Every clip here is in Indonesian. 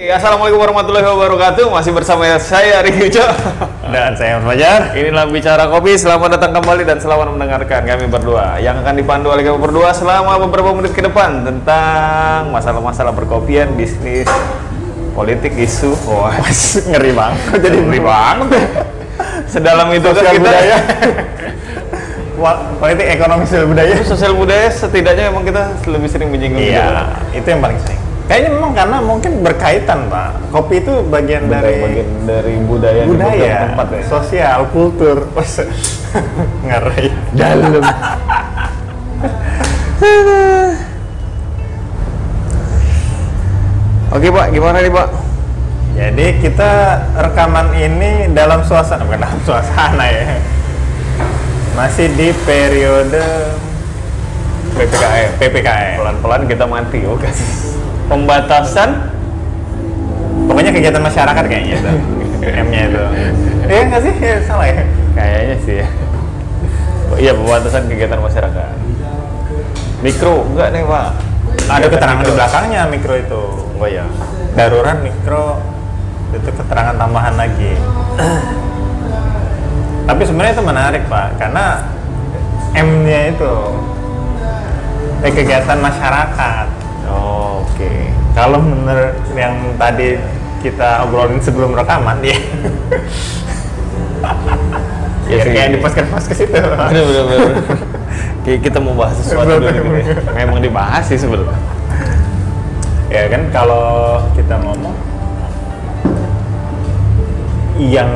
Ya, Assalamualaikum warahmatullahi wabarakatuh. Masih bersama saya Riki Uco. Dan saya Mas Fajar. Inilah bicara kopi. Selamat datang kembali dan selamat mendengarkan kami berdua yang akan dipandu oleh kami berdua selama beberapa menit ke depan tentang masalah-masalah perkopian, bisnis, politik, isu. Wah, Ngeri banget. jadi ngeri banget. Sedalam itu kan Sosial kita budaya. Politik ekonomi sosial budaya. sosial budaya setidaknya memang kita lebih sering menyinggung gitu. Iya, itu yang paling sering. Kayaknya memang karena mungkin berkaitan, Pak. Kopi itu bagian dari bagian dari budaya, budaya, tempat ya. sosial, kultur. Ngeri. Dalam. Oke Pak, gimana nih Pak? Jadi kita rekaman ini dalam suasana, bukan dalam suasana ya. Masih di periode PPKM. PPKM. Pelan-pelan kita mati, oke. Pembatasan Pokoknya kegiatan masyarakat kayaknya itu. M-nya itu. Iya nggak sih? Ya, salah ya? kayaknya sih ya. Oh, iya, pembatasan kegiatan masyarakat. Mikro enggak nih Pak? Ada keterangan di belakangnya mikro itu. Oh ya. Darurat mikro itu keterangan tambahan lagi. Tapi sebenarnya itu menarik Pak, karena M-nya itu eh, kegiatan masyarakat. Oke. Kalau menurut yang tadi kita obrolin sebelum rekaman, ya. Ya ya sih. kayak di podcast-podcast itu. Bener bener bener. Kayak kita mau bahas sesuatu dulu Bener, gitu ya. Memang dibahas sih sebenarnya. ya kan kalau kita ngomong yang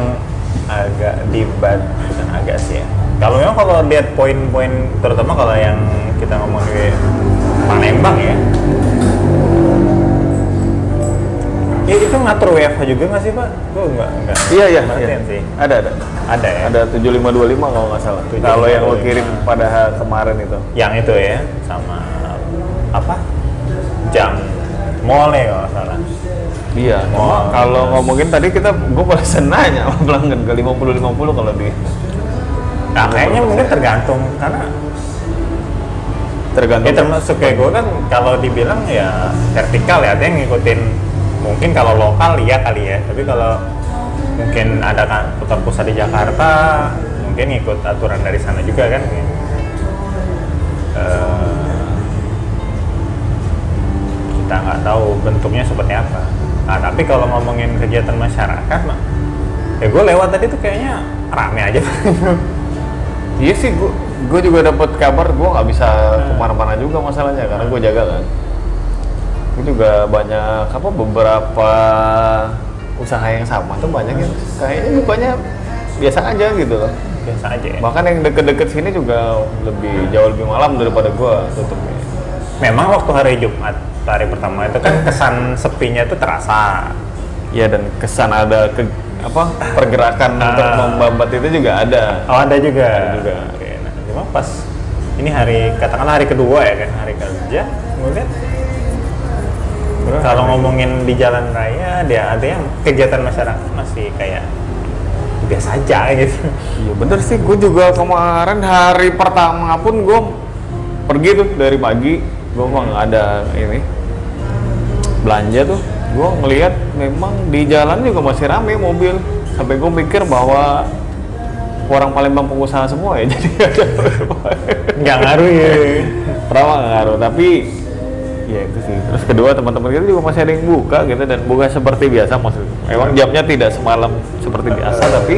agak debat bukan agak sih ya kalau memang kalau lihat poin-poin terutama kalau yang kita ngomong di Palembang ya itu ngatur WFH juga nggak sih pak? Gue nggak nggak Iya iya. iya. sih Ada ada. ada ya Ada 7525 kalau nggak salah. Kalau yang lo 7525. kirim pada kemarin itu. yang itu ya sama apa jam mall ya kalau nggak salah Iya. Oh. Kalau ngomongin tadi kita gue malah nanya sama pelanggan ke 50 50 kalau di Nah, kayaknya mungkin tergantung karena tergantung. ya termasuk kayak gue kan kalau dibilang ya vertikal ya artinya ngikutin mungkin kalau lokal iya kali ya tapi kalau mungkin ada kan kota pusat di Jakarta mungkin ngikut aturan dari sana juga kan. Eh, kita nggak tahu bentuknya seperti apa. Nah tapi kalau ngomongin kegiatan masyarakat mah ya gue lewat tadi tuh kayaknya rame aja. Iya sih, gue gue juga dapat kabar gue nggak bisa ke mana-mana juga masalahnya karena gue jaga kan. Gue juga banyak apa beberapa usaha yang sama tuh banyak yang kayaknya bukanya biasa aja gitu loh. biasa aja ya Bahkan yang deket-deket sini juga lebih jauh lebih malam daripada gue tutupnya. Memang waktu hari Jumat hari pertama itu kan kesan sepinya itu terasa. Iya dan kesan ada ke apa pergerakan Ah. untuk membambat itu juga ada. Oh ada juga. Ada juga. Oke, nah, cuma pas ini hari katakanlah hari kedua ya kan hari kerja, kemudian kalau ngomongin di jalan raya dia yang kegiatan masyarakat masih kayak biasa aja gitu. Iya bener sih, gue juga kemarin hari pertama pun gue pergi tuh dari pagi, gue mah nggak ada ini belanja tuh, gue ngelihat memang di jalan juga masih rame mobil, sampai gue mikir bahwa orang Palembang pengusaha semua ya, jadi ada Nggak ngaruh ya. Pertama nggak ngaruh, tapi ya itu sih. Terus kedua teman-teman kita juga masih ada yang buka gitu dan buka seperti biasa maksudnya. Memang jamnya tidak semalam seperti biasa, tapi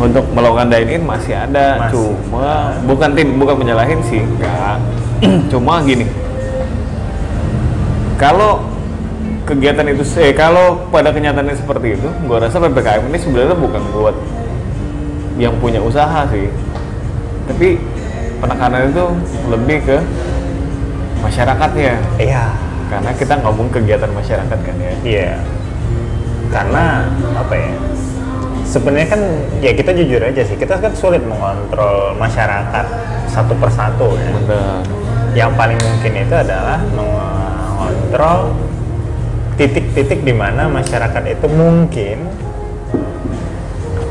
untuk melakukan dine in masih ada. Masih. Cuma bukan tim, bukan menyalahin sih, enggak. Cuma gini. Kalau kegiatan itu eh kalau pada kenyataannya seperti itu, gua rasa PPKM ini sebenarnya bukan buat yang punya usaha sih. Tapi penekanan itu lebih ke masyarakatnya Iya. karena kita ngomong kegiatan masyarakat kan ya Iya. Karena apa ya? Sebenarnya kan ya kita jujur aja sih, kita kan sulit mengontrol masyarakat satu persatu ya. bener Yang paling mungkin itu adalah mengontrol titik-titik di mana masyarakat itu mungkin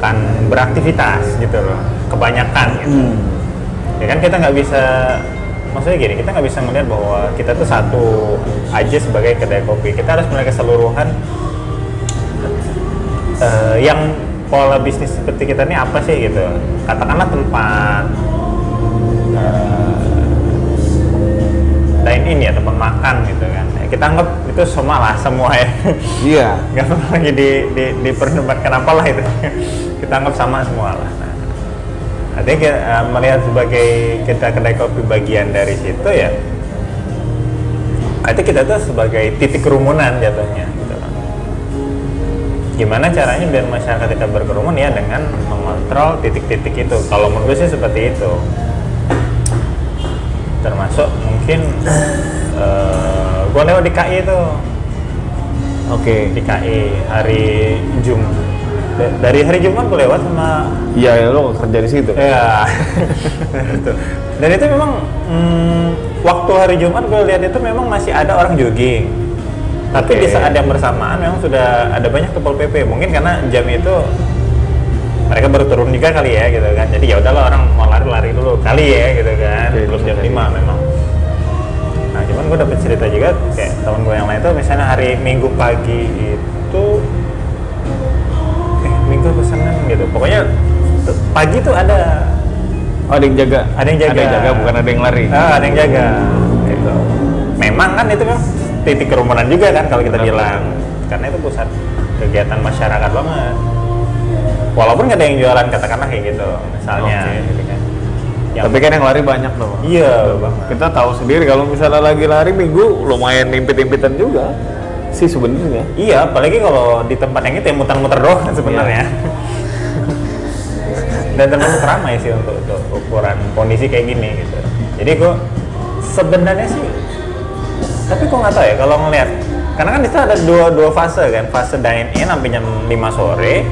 akan beraktivitas gitu loh, kebanyakan gitu. Ya kan kita nggak bisa maksudnya gini kita nggak bisa melihat bahwa kita tuh satu aja sebagai kedai kopi. Kita harus melihat keseluruhan eh, yang pola bisnis seperti kita ini apa sih gitu. Katakanlah tempat eh, dine in ya tempat makan gitu kan. Ya, kita anggap itu semua lah semua ya. Iya. nggak perlu lagi di, di, diperdebatkan apalah itu. Kita anggap sama semua lah artinya kita, eh, melihat sebagai kita kedai kopi bagian dari situ ya? Artinya kita tuh sebagai titik kerumunan jatuhnya gitu. Gimana caranya biar masyarakat tidak berkerumun ya dengan mengontrol titik-titik itu? Kalau menurut gue sih seperti itu. Termasuk mungkin eh gue lewat di KI itu Oke. di KI hari Jum Da- dari hari Jumat gue lewat sama Iya, ya, lo kerja di situ. ya Itu. dan itu memang mm, waktu hari Jumat gue lihat itu memang masih ada orang jogging. Tapi di Oke. saat yang bersamaan memang sudah ada banyak tepol pp mungkin karena jam itu mereka baru turun juga kali ya gitu kan. Jadi ya udahlah orang mau lari lari dulu kali ya gitu kan. Oke, belum jam 5 memang. Nah cuman gue dapet cerita juga kayak teman gue yang lain tuh misalnya hari minggu pagi itu minggu pesanan gitu. Pokoknya tuh, pagi tuh ada. Oh, ada yang jaga. ada yang jaga Ada yang jaga, bukan ada yang lari. ah, ada yang jaga. Gitu. Memang kan itu kan titik kerumunan juga kan kalau kita Benar, bilang. Karena itu pusat kegiatan masyarakat banget. Walaupun nggak ada yang jualan katakanlah kayak gitu misalnya Oke. gitu kan. Yang- Tapi kan yang lari banyak loh. iya banget. Kita tahu sendiri kalau misalnya lagi lari minggu lumayan impit-impitan juga sih sebenarnya. Iya, apalagi kalau di tempat yang itu ya muter-muter doang kan sebenarnya. Dan termasuk ramai sih untuk, untuk ukuran kondisi kayak gini gitu. Jadi gua sebenarnya sih, tapi kok nggak tahu ya kalau ngeliat, karena kan di situ ada dua dua fase kan, fase dine in sampai jam 5 sore,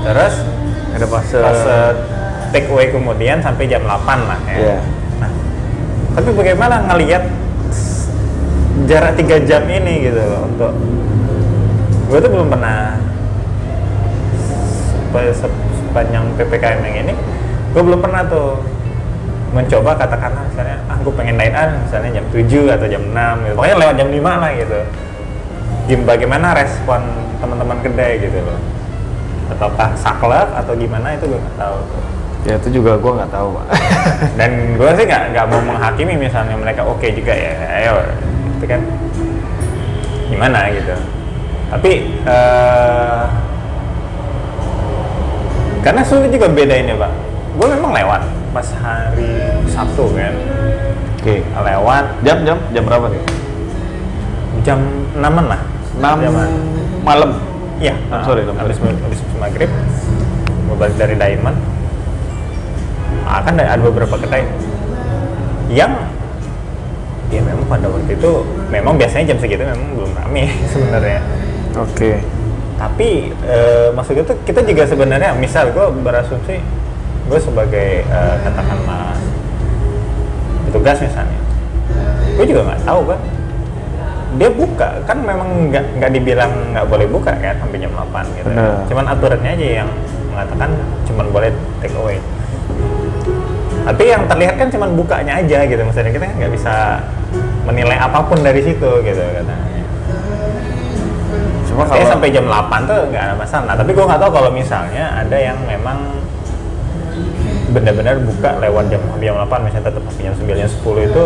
terus Ada fase. fase take away kemudian sampai jam 8 lah ya. Iya. Nah, tapi bagaimana ngelihat jarak tiga jam ini gitu loh untuk gue tuh belum pernah sepa- sep- sepanjang ppkm yang ini gue belum pernah tuh mencoba katakanlah misalnya ah gue pengen dine in misalnya jam 7 atau jam 6 gitu. pokoknya lewat jam 5 lah gitu Gim- bagaimana respon teman-teman kedai gitu loh ataukah saklek atau gimana itu gue nggak tahu Ya itu juga gua nggak tahu, Pak. dan gue sih nggak nggak mau menghakimi misalnya mereka oke juga ya ayo itu kan gimana gitu tapi eh, karena sulit juga bedainnya pak gue memang lewat pas hari Sabtu kan Oke. lewat Jam jam jam berapa nih? jam 6 lah 6 Jaman. malam. Iya, Enam sore, enam habis, habis maghrib, gue balik dari Diamond. Ah, kan ada beberapa kedai yang ya memang pada waktu itu memang biasanya jam segitu memang belum rame sebenarnya. Oke. Tapi eh, maksudnya tuh kita juga sebenarnya misal gue berasumsi gue sebagai eh, katakanlah petugas misalnya, gue juga nggak tahu kan dia buka kan memang nggak nggak dibilang nggak boleh buka kan sampai jam 8 gitu Benar. cuman aturannya aja yang mengatakan cuman boleh take away tapi yang terlihat kan cuman bukanya aja gitu maksudnya kita kan nggak bisa menilai apa pun dari situ gitu katanya Cuma kalau sampai jam 8 tuh nggak ada masalah. Nah, tapi gue nggak tahu kalau misalnya ada yang memang benar-benar buka lewat jam jam 8 misalnya tetap jam 9 jam 10 itu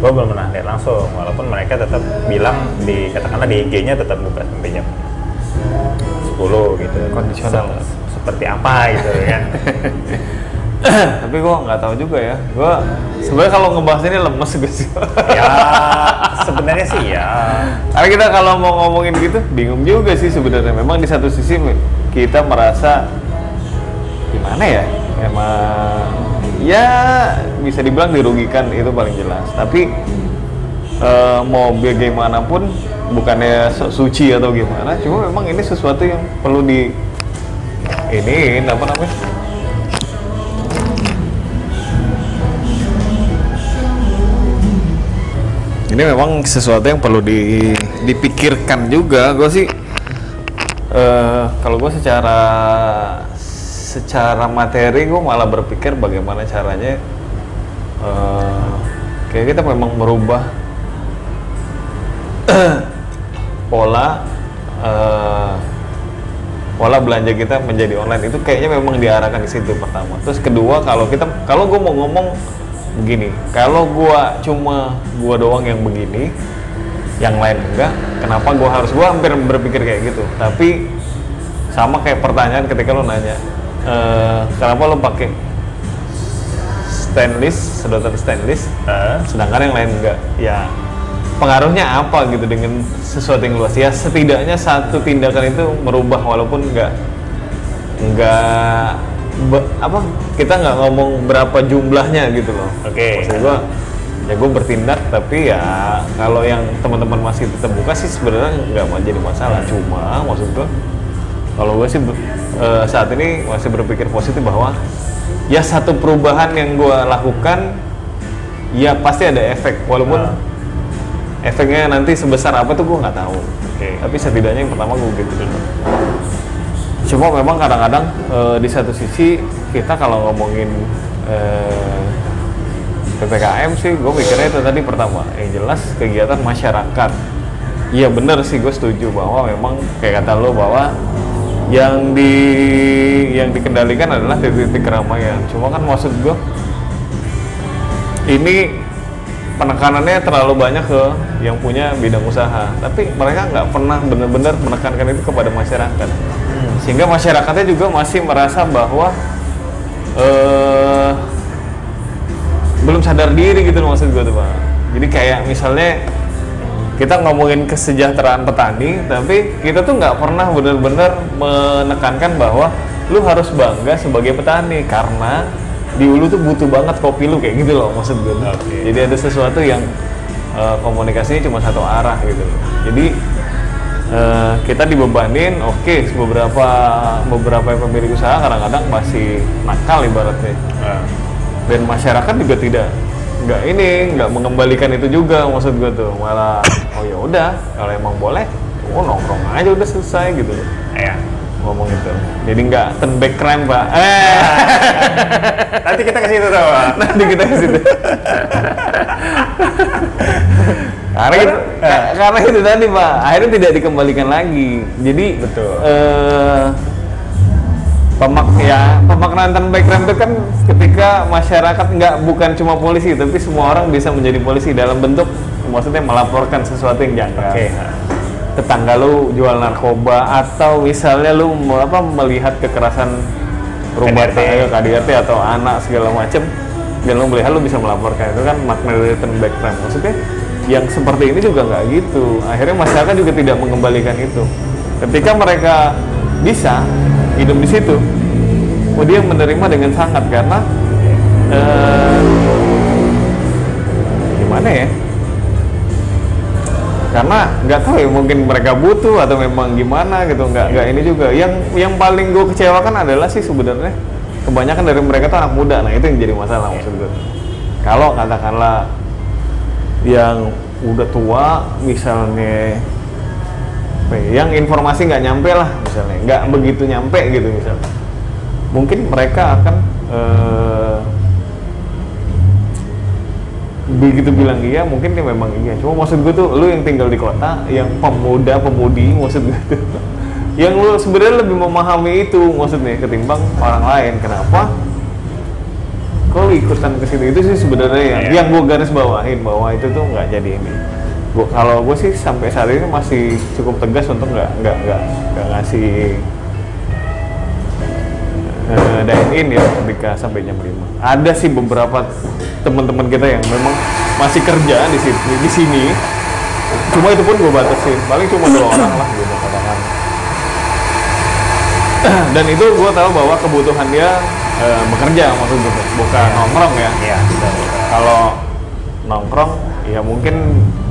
gue belum pernah lihat langsung walaupun mereka tetap bilang di katakanlah di IG-nya tetap buka sampai jam 10 gitu Kondisional. Se- seperti apa gitu kan tapi gua nggak tahu juga ya. Gua sebenarnya kalau ngebahas ini lemes gue sih. ya sebenarnya sih ya Karena kita kalau mau ngomongin gitu bingung juga sih sebenarnya. Memang di satu sisi kita merasa gimana ya? Emang ya bisa dibilang dirugikan itu paling jelas. Tapi eh, mau bagaimanapun bukannya suci atau gimana, cuma memang ini sesuatu yang perlu di ini apa namanya? Ini memang sesuatu yang perlu di, dipikirkan juga gue sih eh kalau gue secara secara materi gue malah berpikir bagaimana caranya eh, kayak kita memang merubah pola eh, pola belanja kita menjadi online itu kayaknya memang diarahkan di situ pertama. Terus kedua kalau kita kalau gue mau ngomong begini, kalau gua cuma gua doang yang begini, yang lain enggak, kenapa gua harus gua hampir berpikir kayak gitu. Tapi sama kayak pertanyaan ketika lo nanya, eh, kenapa lo pakai stainless, sedotan stainless, Hah? sedangkan yang lain enggak ya pengaruhnya apa gitu dengan sesuatu yang luas ya setidaknya satu tindakan itu merubah walaupun enggak enggak be- apa kita nggak ngomong berapa jumlahnya gitu loh Oke. maksud gua ya gue bertindak tapi ya kalau yang teman-teman masih tetap buka sih sebenarnya nggak mau jadi masalah cuma maksud gua kalau gue sih eh, saat ini masih berpikir positif bahwa ya satu perubahan yang gue lakukan ya pasti ada efek walaupun Ah. efeknya nanti sebesar apa tuh gue nggak tahu Oke. tapi setidaknya yang pertama gue gitu cuma memang kadang-kadang eh, di satu sisi kita kalau ngomongin eh, ppkm sih gue mikirnya itu tadi pertama yang jelas kegiatan masyarakat. Iya bener sih gue setuju bahwa memang kayak kata lo bahwa yang di yang dikendalikan adalah titik-titik keramaian. Cuma kan maksud gue ini penekanannya terlalu banyak ke yang punya bidang usaha. Tapi mereka nggak pernah benar-benar menekankan itu kepada masyarakat sehingga masyarakatnya juga masih merasa bahwa eh belum sadar diri gitu loh maksud gue tuh pak jadi kayak misalnya kita ngomongin kesejahteraan petani tapi kita tuh nggak pernah benar-benar menekankan bahwa lu harus bangga sebagai petani karena di ulu tuh butuh banget kopi lu kayak gitu loh maksud gue. Oke. jadi ada sesuatu yang eh, komunikasinya cuma satu arah gitu loh jadi eh, kita dibebanin oke beberapa beberapa pemilik usaha kadang-kadang masih nakal ibaratnya. Ah. dan masyarakat juga tidak nggak ini nggak mengembalikan itu juga maksud gue tuh. Malah oh ya udah kalau emang boleh oh nongkrong aja udah selesai gitu ya ngomong itu jadi nggak turn back crime pak. Eh. Nanti kita ke situ tuh nanti kita ke situ karena itu, ka- karena itu tadi pak. Akhirnya tidak dikembalikan lagi. Jadi Betul. eh, pemak ya pemaknaan turn back crime itu kan ketika masyarakat nggak bukan cuma polisi tapi semua orang bisa menjadi polisi dalam bentuk maksudnya melaporkan sesuatu yang janggal. Oke. Tetangga lu jual narkoba atau misalnya lu apa melihat kekerasan rumah tangga KDRT atau anak segala macem dan lu melihat lu bisa melaporkan itu kan makna dari turn back maksudnya yang seperti ini juga nggak gitu. Akhirnya masyarakat juga tidak mengembalikan itu. Ketika mereka bisa hidup di situ oh dia menerima dengan sangat karena eh, gimana ya? Karena nggak tahu ya mungkin mereka butuh atau memang gimana gitu. Nggak nggak ini juga. Yang yang paling gue kecewakan adalah sih sebenarnya kebanyakan dari mereka tuh anak muda. Nah itu yang jadi masalah maksud gue kalau katakanlah yang udah tua misalnya ya, yang informasi nggak nyampe lah misalnya. Nggak begitu nyampe gitu misalnya. Mungkin mereka akan eh, begitu bilang iya mungkin dia memang iya. Cuma maksud gue tuh lu yang tinggal di kota yang pemuda pemudi maksud gue tuh. Yang lu sebenarnya lebih memahami itu maksudnya ketimbang orang lain. Kenapa kok ikutan ke situ itu sih sebenarnya yang, Iya. yang gue garis bawahin bahwa itu tuh nggak jadi ini gua, kalau gue sih sampai saat ini masih cukup tegas untuk nggak nggak nggak nggak ngasih eh, dine in ya ketika sampai jam 5. Ada sih beberapa teman-teman kita yang memang masih kerja di sini, di sini. Cuma itu pun gue batasin, paling cuma dua orang lah gitu katakan. Dan itu gue tahu bahwa kebutuhan dia eh, bekerja maksud gue, bukan nongkrong ya. iya betul. Kalau nongkrong, ya mungkin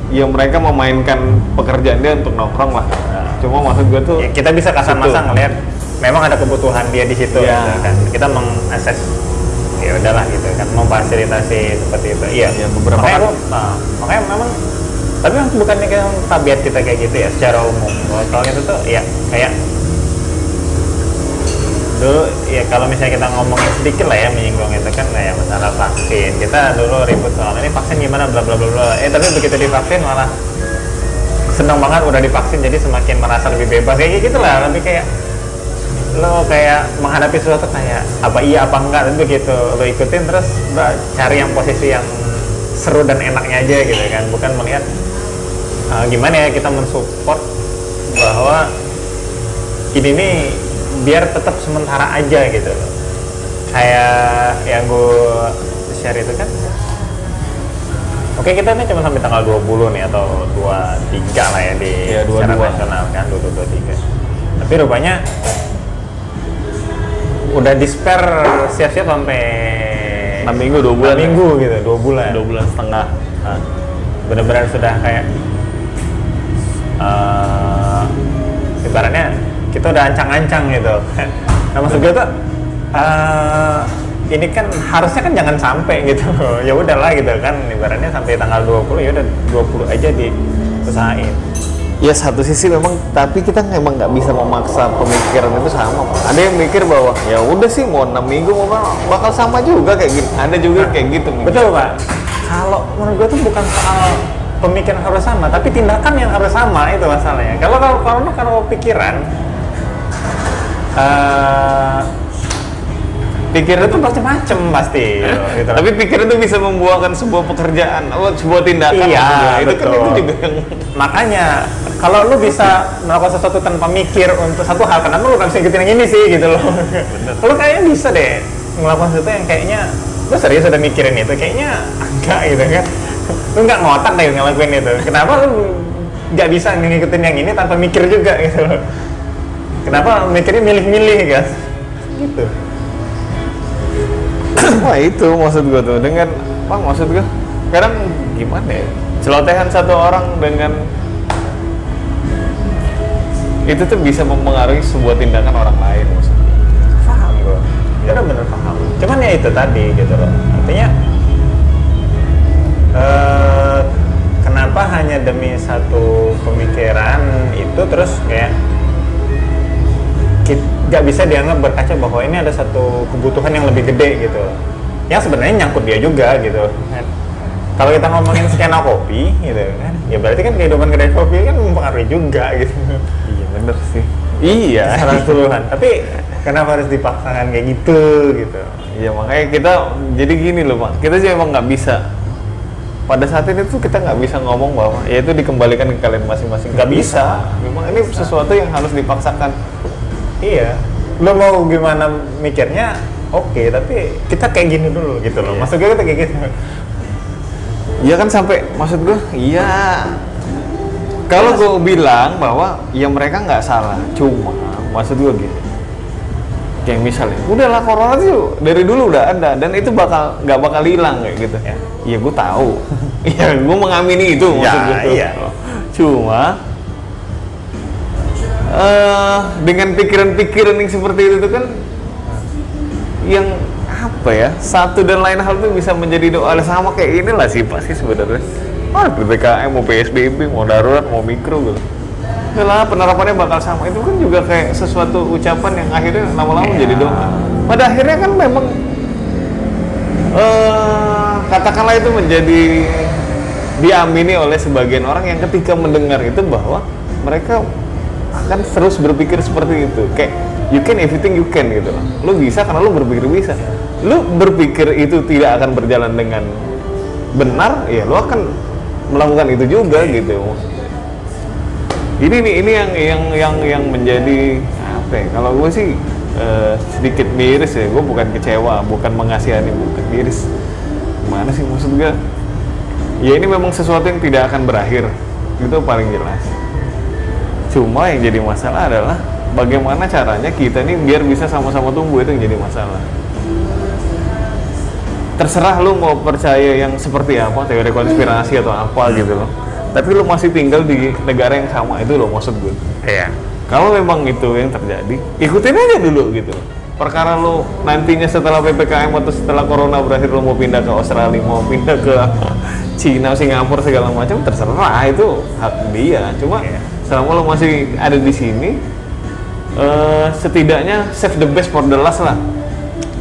ya mereka memainkan pekerjaan dia untuk nongkrong lah. Cuma maksud gue tuh ya, kita bisa kasar masa Betul. ngelihat memang ada kebutuhan dia di situ Iya. gitu kan kita mengakses ya udahlah gitu kan memfasilitasi seperti itu iya Ya, beberapa makanya, kan- nah, makanya memang tapi bukannya kayak tabiat kita kayak gitu ya secara umum kalau itu tuh ya kayak dulu ya kalau misalnya kita ngomongin sedikit lah ya menyinggung itu kan kayak masalah vaksin. Kita dulu ribut soal ini vaksin gimana? Bla bla bla bla. Eh tapi begitu divaksin malah senang banget udah divaksin jadi semakin merasa lebih bebas. Kayak gitu lah lebih kayak lo kayak menghadapi sesuatu kayak apa iya apa enggak? Dan begitu lo ikutin terus udah cari yang posisi yang seru dan enaknya aja gitu kan. Bukan melihat uh, gimana ya kita mensupport bahwa ini nih biar tetap sementara aja gitu loh kayak yang gue share itu kan Oke kita ini cuma sampai tanggal 20 nih atau 23 lah ya di Iya, 22. secara nasional kan 22 23. Tapi rupanya udah disper siap-siap sampai 6 minggu, 2 bulan 6 ya? minggu gitu, 2 bulan. dua bulan setengah Nah, benar-benar sudah kayak eh ibaratnya kita udah ancang-ancang gitu. Nah maksud gue tuh eh, ini kan harusnya kan jangan sampai gitu. ya udahlah gitu kan ibaratnya sampai tanggal 20 ya udah 20 aja diusahain. ya satu sisi memang tapi kita memang nggak bisa memaksa pemikiran itu sama ada yang mikir bahwa ya udah sih mau enam minggu mau bakal sama juga kayak gitu ada juga kayak gitu Betul pak. Kalau menurut gue tuh bukan soal pemikiran harus sama, tapi tindakan yang harus sama itu masalahnya. Kalau kalau kalau kalau pikiran, eh pikiran itu macam-macam pasti. gitu. tapi pikiran itu bisa membuahkan sebuah pekerjaan oh, sebuah tindakan Iya, itu kan itu juga yang makanya kalau lu bisa melakukan sesuatu tanpa mikir untuk satu hal, kenapa lu nggak bisa ikutin yang ini sih gitu loh? Lu kayaknya bisa deh melakukan sesuatu yang kayaknya lu serius udah mikirin itu, kayaknya enggak gitu kan? Lu nggak ngotak deh ngelakuin itu. Kenapa lu nggak bisa ngikutin yang ini tanpa mikir juga gitu loh? Kenapa mikirnya milih-milih guys? Gitu. Wah itu maksud gua tuh dengan bang maksud gua? Kadang gimana ya? Celotehan satu orang dengan itu tuh bisa mempengaruhi sebuah tindakan orang lain maksudnya. Paham gue ya udah bener paham cuman ya itu tadi gitu loh. Artinya eh kenapa hanya demi satu pemikiran itu terus kayak nggak bisa dianggap berkaca bahwa ini ada satu kebutuhan yang lebih gede gitu. Yang sebenarnya nyangkut dia juga gitu. Kan. kalau kita ngomongin skena kopi gitu kan ya berarti kan kehidupan kedai kopi kan mempengaruhi juga gitu. Iya bener sih. Iya. Secara keseluruhan tapi kenapa harus dipaksakan kayak gitu gitu? Iya makanya kita jadi gini loh pak. Kita sih emang nggak bisa. Pada saat ini tuh kita nggak bisa ngomong bahwa ya itu dikembalikan ke kalian masing-masing. Nggak bisa. memang ini sesuatu yang harus dipaksakan iya lo mau gimana mikirnya oke tapi kita kayak gini dulu gitu loh Iya. maksud gue kita kayak gitu Iya kan sampai maksud gue, iya. Kalau gue bilang bahwa ya mereka nggak salah, cuma maksud gue gitu. Kayak misalnya, udahlah corona tuh dari dulu udah ada dan itu bakal nggak bakal hilang kayak gitu. Ya. Iya gue tahu. Iya gue mengamini itu maksud Ya, gue. iya. Cuma eh dengan pikiran-pikiran yang seperti itu tuh kan yang apa ya satu dan lain hal tuh bisa menjadi doa. Sama kayak inilah sih pasti sebenarnya. Ah ppkm mau psbb mau darurat mau mikro gitu. Lah penerapannya bakal sama. Itu kan juga kayak sesuatu ucapan yang akhirnya lama-lama Iya. jadi doa. Pada akhirnya kan memang eh katakanlah itu menjadi diamini oleh sebagian orang yang ketika mendengar itu bahwa mereka akan terus berpikir seperti itu. Kayak you can everything you can gitu. Loh lu bisa karena lu berpikir bisa. Lu berpikir itu tidak akan berjalan dengan benar ya lu akan melakukan itu juga gitu. Ini nih ini yang yang yang yang menjadi apa ya? Kalau gue sih eh, sedikit miris ya. Gue bukan kecewa bukan mengasihani bukan miris. Gimana sih maksud gue ya ini memang sesuatu yang tidak akan berakhir. Itu paling jelas cuma yang jadi masalah adalah bagaimana caranya kita nih biar bisa sama-sama tumbuh itu yang jadi masalah. Terserah lu mau percaya yang seperti apa teori konspirasi atau apa gitu loh. Tapi lu masih tinggal di negara yang sama itu loh maksud gue. Iya. Kalau memang itu yang terjadi ikutin aja dulu gitu. Perkara lu nantinya setelah ppkm atau setelah corona berakhir lu mau pindah ke Australia mau pindah ke Cina Singapura segala macam terserah itu hak dia. Cuma Iya. Selama lu masih ada di sini eh, setidaknya save the best for the last lah.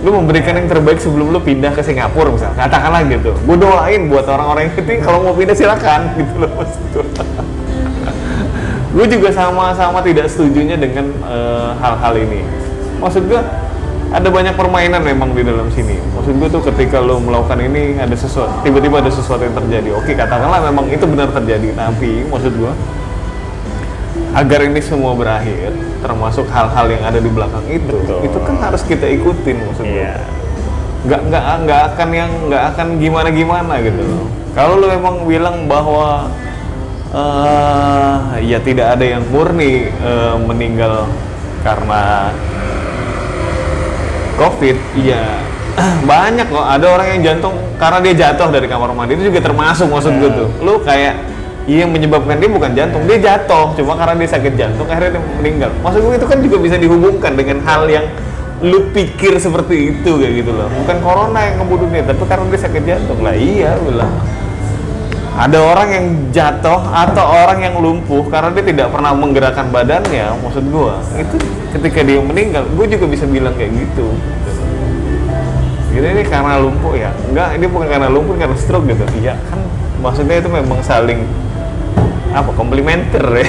Lu memberikan yang terbaik sebelum lu pindah ke Singapura misalnya katakanlah gitu. Gue doain buat orang-orang yang itu kalau mau pindah silakan. Gitu loh maksud gue juga sama-sama tidak setujunya dengan eh, hal-hal ini. Maksud gue ada banyak permainan memang di dalam sini. Maksud gue tuh ketika lo melakukan ini ada sesuatu tiba-tiba ada sesuatu yang terjadi. Oke katakanlah memang itu benar terjadi tapi maksud gue agar ini semua berakhir termasuk hal-hal yang ada di belakang itu Betul. itu kan harus kita ikutin maksud gue Iya. nggak nggak nggak akan yang nggak akan gimana gimana gitu. Loh kalau lo memang bilang bahwa eh ya tidak ada yang murni eh, meninggal karena covid iya. Banyak kok. Ada orang yang jantung karena dia jatuh dari kamar mandi itu juga termasuk maksud gue tuh. Lu kayak iya, yang menyebabkan dia bukan jantung dia jatuh. Cuma karena dia sakit jantung akhirnya dia meninggal. Maksud gue itu kan juga bisa dihubungkan dengan hal yang lu pikir seperti itu kayak gitu loh. Bukan corona yang ngebunuh dia tapi karena dia sakit jantung. Lah iya lah. Ada orang yang jatuh atau orang yang lumpuh karena dia tidak pernah menggerakkan badannya maksud gua. Itu ketika dia meninggal gue juga bisa bilang kayak gitu. Jadi ini karena lumpuh ya? Enggak ini bukan karena lumpuh karena stroke gitu. Iya kan maksudnya itu memang saling apa komplementer ya?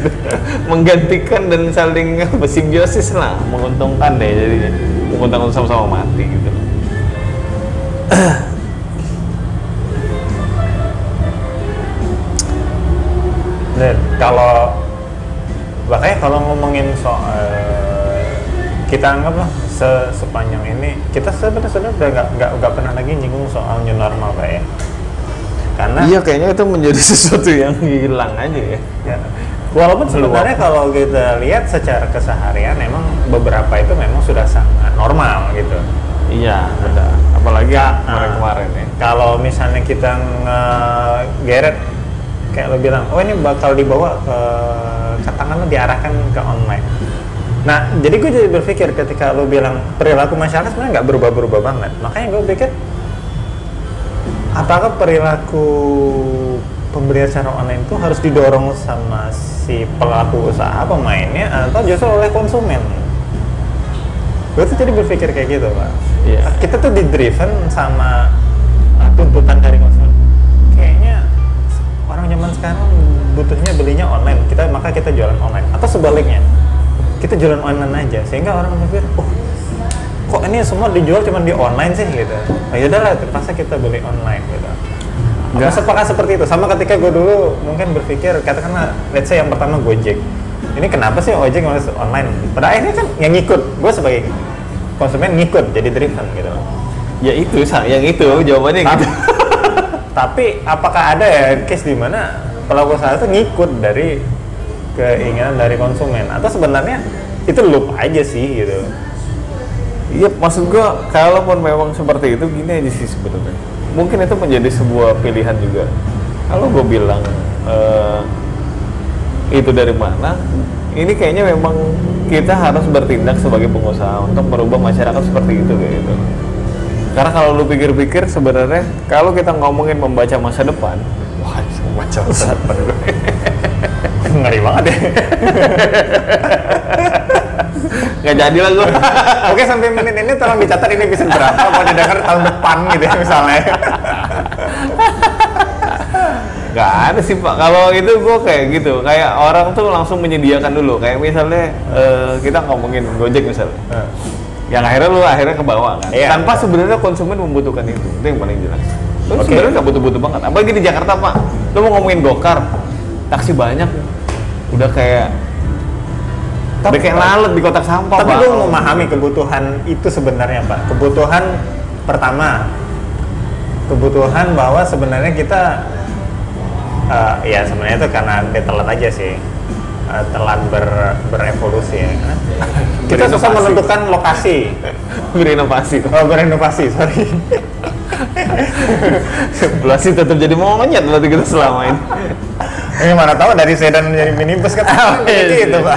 Menggantikan dan saling apa, simbiosis lah menguntungkan deh jadinya menguntungkan sama-sama mati gitu. Dan kalau makanya kalau ngomongin soal kita anggaplah se sepanjang ini kita sebenarnya sudah udah nggak nggak nggak pernah lagi nyinggung soal new normal pak ya karena iya kayaknya itu menjadi sesuatu yang hilang aja ya. Ya, walaupun sebenarnya kalau kita lihat secara keseharian memang beberapa itu memang sudah sangat normal gitu. Iya benar. Apalagi Ka- kemarin-kemarin ya. kalau misalnya kita ngegeret kayak lo bilang oh ini bakal dibawa ke katakanlah diarahkan ke online. Nah jadi gue jadi berpikir ketika lo bilang perilaku masyarakat sebenarnya nggak berubah-berubah banget. Makanya gue pikir apakah perilaku pembelian secara online itu harus didorong sama si pelaku usaha pemainnya atau justru oleh konsumen? Gue tuh jadi berpikir kayak gitu pak. Iya. kita tuh di driven sama uh, tuntutan dari konsumen. Kayaknya orang zaman sekarang butuhnya belinya online. Kita maka kita jualan online. Atau sebaliknya kita jualan online aja sehingga orang berpikir oh kok ini semua dijual cuma di online sih? Gitu. Oh, yaudahlah terpaksa kita beli online gitu. Gak sepakat seperti itu. Sama ketika gue dulu mungkin berpikir katakanlah let's say yang pertama Gojek. Ini kenapa sih ojek harus online? Pada akhirnya kan yang ngikut. Gue sebagai konsumen ngikut jadi driven gitu. Ya itu yang itu jawabannya gitu. Tapi apakah ada ya case di mana pelaku usaha itu ngikut dari keinginan dari konsumen? Atau sebenarnya itu loop aja sih gitu Iya, maksud gua kalaupun memang seperti itu gini aja sih sebenarnya. Mungkin itu menjadi sebuah pilihan juga. Kalau gue bilang eh, itu dari mana, ini kayaknya memang kita harus bertindak sebagai pengusaha untuk merubah masyarakat seperti itu kayak gitu. Karena kalau lu pikir-pikir sebenarnya kalau kita ngomongin membaca masa depan, wah membaca masa depan gue. ngeri banget ya Nggak jadi lah gue. oke sampai menit ini tolong dicatat ini episode berapa mau didengar tahun depan gitu ya misalnya Gak ada sih pak. Kalau itu gue kayak gitu, kayak orang tuh langsung menyediakan dulu. Kayak misalnya eh, kita ngomongin Gojek misalnya, yang akhirnya lu akhirnya ke bawah kan. Iya. Tanpa sebenarnya konsumen membutuhkan itu. Itu yang paling jelas. Lu Oke. sebenarnya nggak butuh-butuh banget. Apalagi di Jakarta pak. Lu mau ngomongin gokar, taksi banyak, udah kayak udah kayak lalat di kotak sampah tapi lu memahami kebutuhan itu sebenarnya pak. Kebutuhan pertama. Kebutuhan bahwa sebenarnya kita eh, ya sebenarnya itu karena dia telat aja sih. Eh, telat ber, berevolusi ya. Karena kita susah menentukan lokasi. Berinovasi. oh berinovasi sorry. Belasi tetap jadi monyet berarti kita selama ini. ini mana tahu dari sedan menjadi minibus kan? Gitu pak.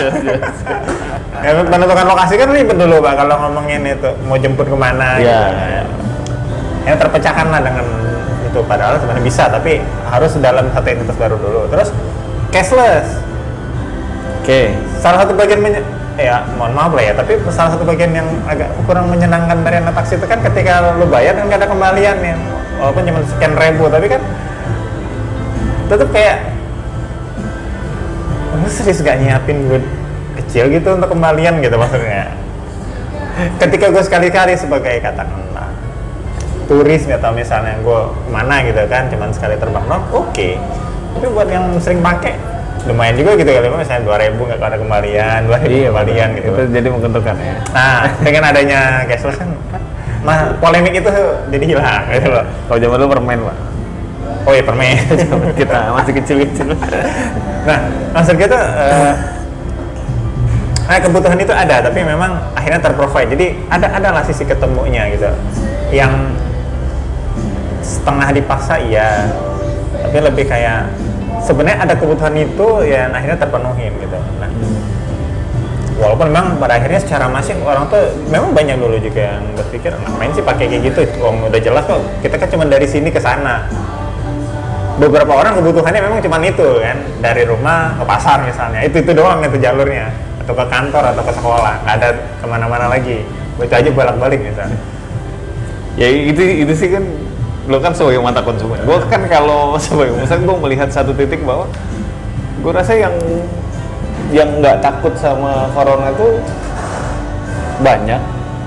ya, menentukan lokasi kan ribet dulu pak kalau ngomongin itu. Mau jemput ke mana Iya. gitu. yang terpecahkan lah dengan itu. Padahal sebenarnya bisa tapi harus dalam satu entitas baru dulu. Terus cashless. Oke. salah satu bagian menye- ya mohon maaf lah ya tapi salah satu bagian yang agak kurang menyenangkan dari anak taksi itu kan ketika lu bayar kan nggak ada kembalian ya. Walaupun cuma sekian ribu tapi kan tetap kayak lu serius gak nyiapin duit kecil gitu untuk kembalian gitu maksudnya? Ketika gue sekali-kali sebagai katakanlah turis atau misalnya gue mana gitu kan cuman sekali terbang dong oke. Tapi buat yang sering pakai lumayan juga gitu kali misalnya dua ribu nggak ada kembalian dua ribu kembalian gitu. Itu jadi menguntungkan ya. nah dengan adanya cashless kan nah polemik itu jadi hilang gitu loh. Kalau zaman dulu permen, Pak. Oh iya permen. Kita masih kecil-kecil. nah maksud kita eh, nah, kebutuhan itu ada tapi memang akhirnya terprovide. Jadi ada adalah sisi ketemunya gitu. Yang setengah dipaksa iya. Tapi lebih kayak sebenarnya ada kebutuhan itu yang akhirnya terpenuhi gitu. Nah walaupun memang pada akhirnya secara masif orang tuh memang banyak dulu juga yang berpikir ngapain sih pakai kayak gitu? Om udah jelas kok kita kan cuma dari sini ke sana beberapa orang kebutuhannya memang cuma itu kan. Dari rumah ke pasar misalnya. Itu itu doang itu jalurnya. Atau ke kantor atau ke sekolah. Nggak ada ke mana-mana lagi. Itu aja bolak-balik misalnya. Ya itu itu sih kan lo kan sebagai mata konsumen. Gue kan kalau sebagai misalnya gue melihat satu titik bahwa gue rasa yang yang nggak takut sama corona itu banyak,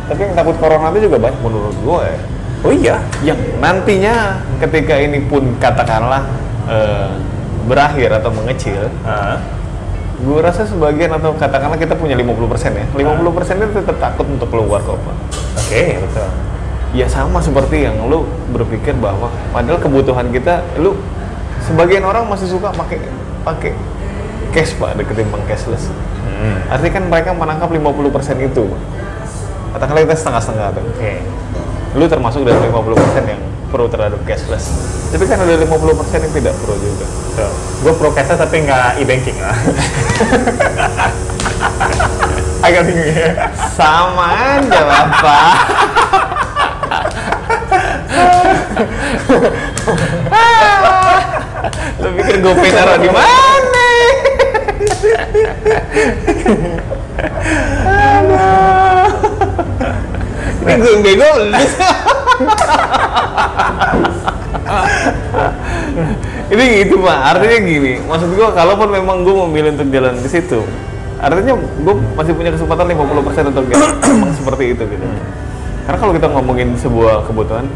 tapi yang takut corona itu juga banyak menurut gue ya. Oh iya? Yang nantinya ketika ini pun katakanlah eh, berakhir atau mengecil, Ah, gue rasa sebagian atau katakanlah kita punya 50% ya, 50% itu tetap takut untuk keluar kok Pak. oke betul. Ya sama seperti yang lu berpikir bahwa padahal kebutuhan kita lu sebagian orang masih suka pakai pakai cash pak ketimbang cashless. Hmm, artinya kan mereka menangkap 50% itu katakanlah kita setengah-setengah tuh. Oke lu termasuk dari 50% yang pro terhadap cashless. Tapi kan ada 50% yang tidak pro juga. Betul gue pro cash tapi nggak e-banking lah. Agak bingung ya. Sama aja bapak. Lu pikir gue taruh di mana Aduh. ini gue yang bego ini gitu pak. Artinya gini maksud gue kalaupun memang gue memilih untuk jalan di situ artinya gue masih punya kesempatan 50% untuk jalan. Seperti itu gitu. Karena kalau kita ngomongin sebuah kebutuhan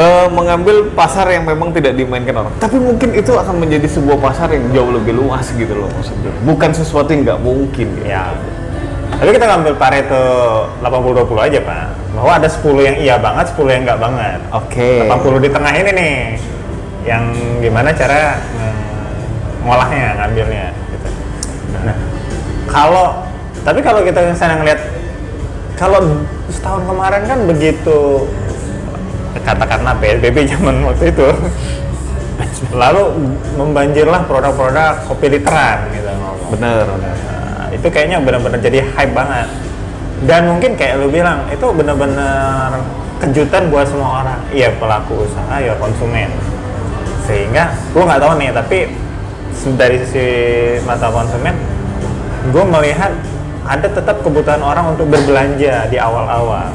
eh, mengambil pasar yang memang tidak dimainkan orang. Tapi mungkin itu akan menjadi sebuah pasar yang jauh lebih luas gitu loh maksudnya bukan sesuatu yang nggak mungkin gitu. ya tapi kita ngambil Pareto 80-20 aja pak bahwa ada 10 yang iya banget 10 yang nggak banget oke 80 di tengah ini nih yang gimana cara ngolahnya ngambilnya gitu. nah kalau tapi kalau kita misalnya ngeliat kalau setahun kemarin kan begitu katakanlah PSBB zaman waktu itu lalu membanjirlah produk-produk kopi literan gitu bener bener. Itu kayaknya benar-benar jadi hype banget. Dan mungkin kayak lu bilang itu benar-benar kejutan buat semua orang. Iya pelaku usaha ya konsumen. Sehingga gua nggak tahu nih tapi dari sisi mata konsumen gue melihat ada tetap kebutuhan orang untuk berbelanja di awal-awal.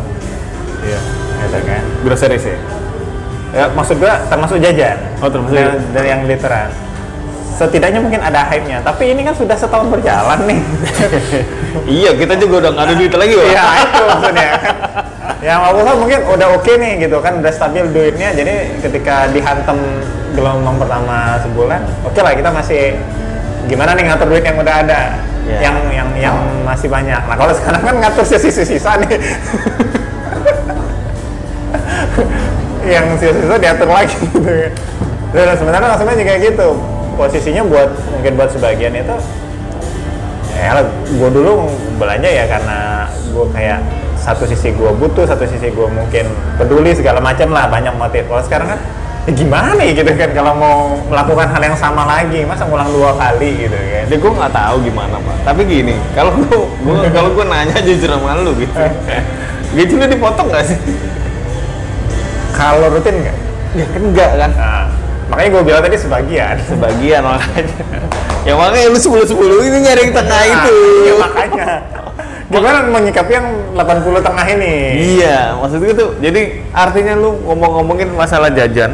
Iya gitu kan. Groceries ya ya maksud gua termasuk jajan. Oh, termasuk dari, jajan. dari yang literan setidaknya mungkin ada hype-nya tapi ini kan sudah setahun berjalan nih iya kita juga udah nggak ada duit lagi Pak. Iya itu maksudnya kan. Yang awalnya mungkin udah oke nih gitu kan udah stabil duitnya jadi ketika dihantam gelombang pertama sebulan oke lah kita masih gimana nih ngatur duit yang udah ada Iya. yang yang yang masih banyak. Nah kalau sekarang kan ngatur sisa-sisa nih. yang sisa-sisa diatur lagi gitu kan. Dan sebenarnya maksudnya juga gitu. Posisinya buat mungkin buat sebagian itu ya gue dulu belanja ya karena gue kayak satu sisi gue butuh satu sisi gue mungkin peduli segala macam lah banyak motif kalau sekarang kan ya gimana ya gitu kan kalau mau melakukan hal yang sama lagi masa ngulang dua kali gitu kan Jadi gue nggak tahu gimana pak. Tapi gini, kalau gue kalau gue nanya jujur sama lu gitu, gaji lu dipotong nggak sih? kalau rutin nggak Ya kan enggak kan. nah, makanya gue bilang tadi sebagian Sebagian makanya. Ya makanya lu sepuluh sepuluh ini nyari yang tengah Nah, itu. iya makanya. Gimana menyikapi yang 80 tengah ini? Iya, maksud gue tuh, jadi artinya lu ngomong-ngomongin masalah jajan,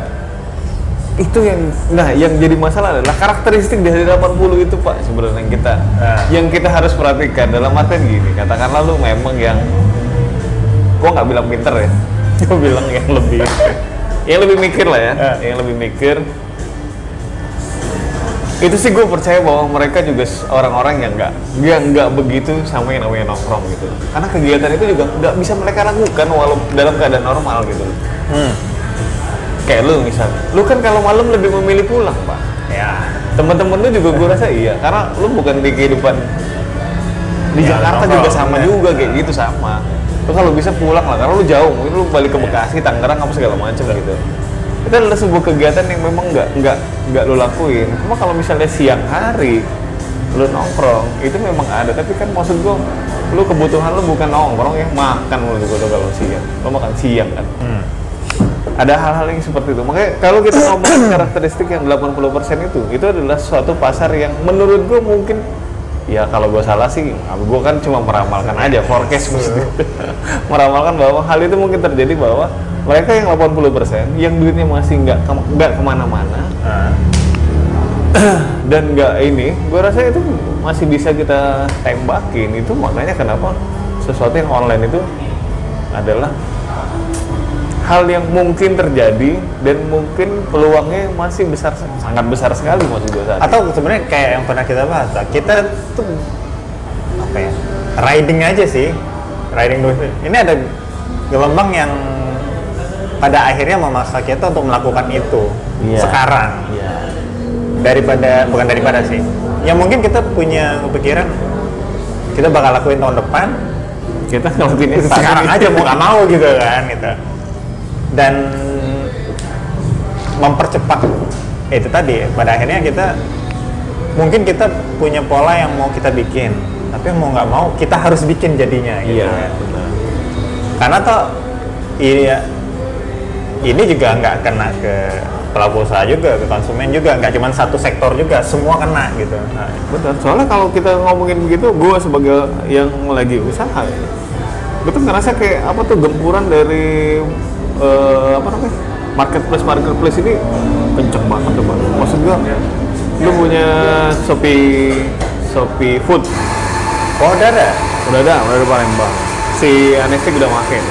itu yang, nah yang jadi masalah adalah karakteristik dari 80 itu pak sebenarnya yang kita, Nah. yang kita harus perhatikan dalam artian gini, katakanlah lu memang yang, gua nggak bilang pinter ya, gua bilang yang lebih, yang lebih mikir lah ya, Nah. yang lebih mikir, itu sih gue percaya bahwa mereka juga orang-orang yang nggak yang nggak begitu sama yang namanya nongkrong gitu. Karena kegiatan itu juga nggak bisa mereka lakukan walau dalam keadaan normal gitu. Hmm. kayak lu misal. Lu kan kalau malam lebih memilih pulang pak. Ya. teman-teman lu juga gue rasa iya. Karena lu bukan di kehidupan di Ya, Jakarta nongkrong, juga sama ya. juga kayak gitu sama lu kalau bisa pulang lah karena lu jauh mungkin lu balik ke Bekasi Tangerang apa segala macam gitu. Itu adalah sebuah kegiatan yang memang nggak nggak nggak lu lakuin. Cuma kalau misalnya siang hari lu nongkrong itu memang ada. Tapi kan maksud gua lu kebutuhan lu bukan nongkrong ya makan lu juga kalau siang. Lu makan siang kan. Hmm. ada hal-hal yang seperti itu. Makanya kalau kita ngomongin karakteristik yang 80% itu itu adalah suatu pasar yang menurut gue mungkin ya kalau gue salah sih gue kan cuma meramalkan aja forecast maksudnya meramalkan bahwa hal itu mungkin terjadi bahwa mereka yang 80% yang duitnya masih nggak ke- nggak ke mana-mana Nah. dan nggak ini gue rasa itu masih bisa kita tembakin itu makanya kenapa sesuatu yang online itu adalah hal yang mungkin terjadi dan mungkin peluangnya masih besar sangat besar sekali maksud gue saat Atau sebenarnya kayak yang pernah kita bahas, lah, kita tuh apa ya? Riding aja sih. Riding dulu. Ini ada gelombang yang pada akhirnya memaksa kita untuk melakukan itu Iya. sekarang Iya. daripada bukan daripada sih. Ya mungkin kita punya kepikiran kita bakal lakuin tahun depan kita ngelakuin sekarang aja mau nggak mau gitu kan gitu dan mempercepat itu tadi pada akhirnya kita mungkin kita punya pola yang mau kita bikin tapi mau nggak mau kita harus bikin jadinya gitu iya kan. benar. Karena toh iya ini juga nggak kena ke pelaku usaha juga ke konsumen juga nggak cuma satu sektor juga semua kena gitu. Nah, benar soalnya kalau kita ngomongin begitu gue sebagai yang lagi usaha gue tuh ngerasa kayak apa tuh gempuran dari eh, apa namanya marketplace marketplace ini kenceng banget tuh Pak. maksud gue lu punya shopee shopee food. Oh udah ada? Udah ada udah ada Palembang si Anestik udah makin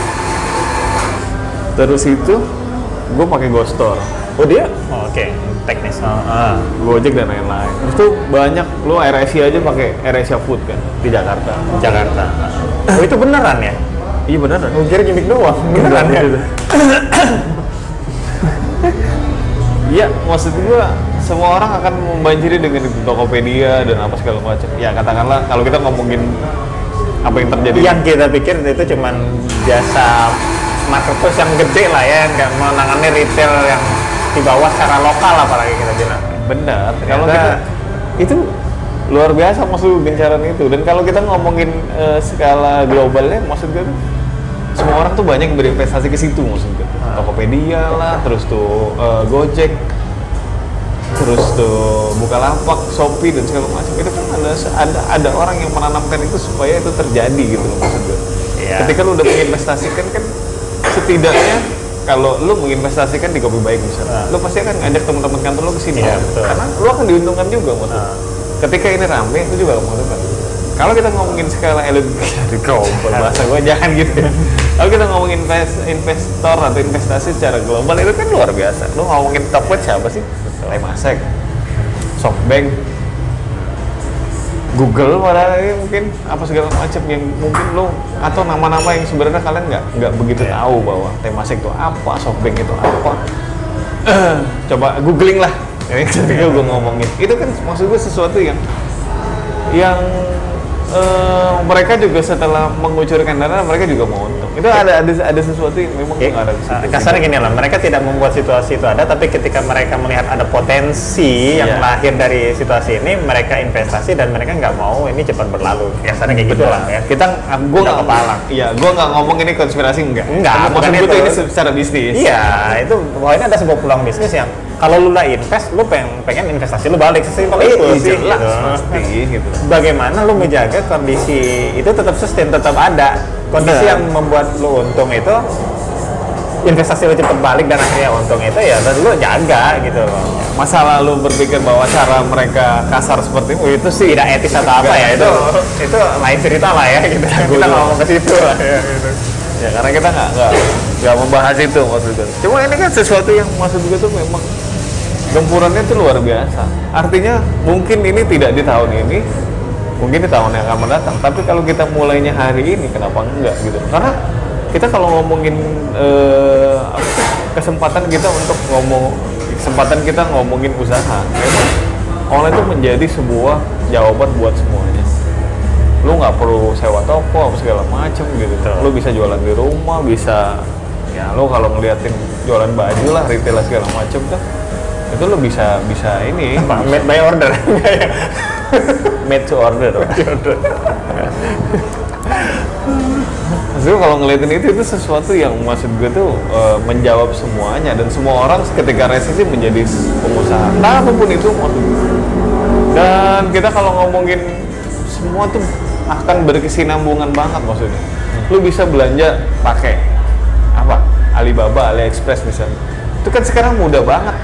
terus itu gue pakai Ghost Store. Oh dia? Oh, oke. Teknis oh, ah. Gojek dan lain-lain. Terus tuh banyak lu Air Asia aja pakai Air Asia Food kan di Jakarta. Jakarta. Oh itu beneran ya Iya beneran. Oh, kira gimmick doang. Beneran ya? Iya, maksud gua semua orang akan membanjiri dengan itu Tokopedia dan apa segala macam. Ya katakanlah kalau kita ngomongin apa yang terjadi. Yang kita pikir itu cuman jasa marketplace yang gede lah ya, nggak menangani retail yang di bawah secara lokal apalagi kita bilang. benar. Kalau kita itu luar biasa maksud gencaran itu. Dan kalau kita ngomongin eh, skala globalnya, maksud gue semua orang tuh banyak yang berinvestasi ke situ maksud gue. Tokopedia lah, terus tuh eh, Gojek, terus tuh Bukalapak, Shopee dan segala macam. Itu kan ada ada ada orang yang menanamkan itu supaya itu terjadi gitu loh maksud gue. Iya. Ketika lu udah menginvestasikan kan setidaknya kalau lu menginvestasikan di kopi baik misalnya, Nah. lu pasti akan ngajak teman-teman kantor lu ke sini. Iya, betul. Karena lu akan diuntungkan juga maksudnya. Nah. Ketika ini rame, lu juga akan menguntungkan. Kalau kita ngomongin skala elit di global bahasa gue jangan gitu ya. Kalau kita ngomongin invest, investor atau investasi secara global itu kan luar biasa. Lu ngomongin Tokped siapa sih? Temasek, Softbank, Google padahal ini mungkin apa segala macam yang mungkin lo atau nama-nama yang sebenarnya kalian nggak nggak begitu Iya. tahu bahwa Temasek itu apa, Softbank itu apa. Coba googling lah. Ini ketika gue ngomongin itu kan maksud gue sesuatu yang yang eh, mereka juga setelah mengucurkan dana mereka juga mau untung. Itu ada ada ada sesuatu yang memang Ya, ada di situ. kasarnya gini lah, mereka tidak membuat situasi itu ada, tapi ketika mereka melihat ada potensi yang Iya. lahir dari situasi ini, mereka investasi dan mereka nggak mau ini cepat berlalu. Kasarnya kayak gitu lah ya. Kita gue nggak kepala. Iya, gue nggak ngomong ini konspirasi enggak. Enggak, Maksud gue itu. ini secara bisnis. Iya, itu bahwa ini ada sebuah peluang bisnis yang kalau lu udah invest lu pengen pengen investasi lu balik sesimpel itu Iya, sih jelas, gitu. pasti gitu. bagaimana lu menjaga kondisi itu tetap sustain tetap ada kondisi Benar. yang membuat lu untung itu investasi lu cepet balik dan akhirnya untung itu ya dan lu jaga gitu loh Masa lalu berpikir bahwa cara mereka kasar seperti itu, itu sih tidak etis atau apa ya itu itu lain cerita lah ya gitu kita juga. ngomong ke situ lah ya gitu. ya karena kita nggak nggak nggak membahas itu maksud gue cuma ini kan sesuatu yang maksud gue tuh memang gempurannya itu luar biasa. Artinya mungkin ini tidak di tahun ini mungkin di tahun yang akan mendatang. Tapi kalau kita mulainya hari ini kenapa enggak gitu? Karena kita kalau ngomongin eh, kesempatan kita untuk ngomong kesempatan kita ngomongin usaha memang online itu menjadi sebuah jawaban buat semuanya. Lu nggak perlu sewa toko apa segala macem gitu. Lu bisa jualan di rumah bisa ya lu kalau ngeliatin jualan baju lah retail segala macem kan itu lu bisa bisa ini apa made by order made to order Maksudnya kalau ngeliatin itu itu sesuatu yang maksud gue tuh eh, menjawab semuanya dan semua orang ketika resesi menjadi pengusaha. Nah apa pun itu maksud gue. Dan kita kalau ngomongin semua tuh akan berkesinambungan banget maksudnya. Lu bisa belanja pakai apa? Alibaba, AliExpress misalnya. Itu kan sekarang mudah banget.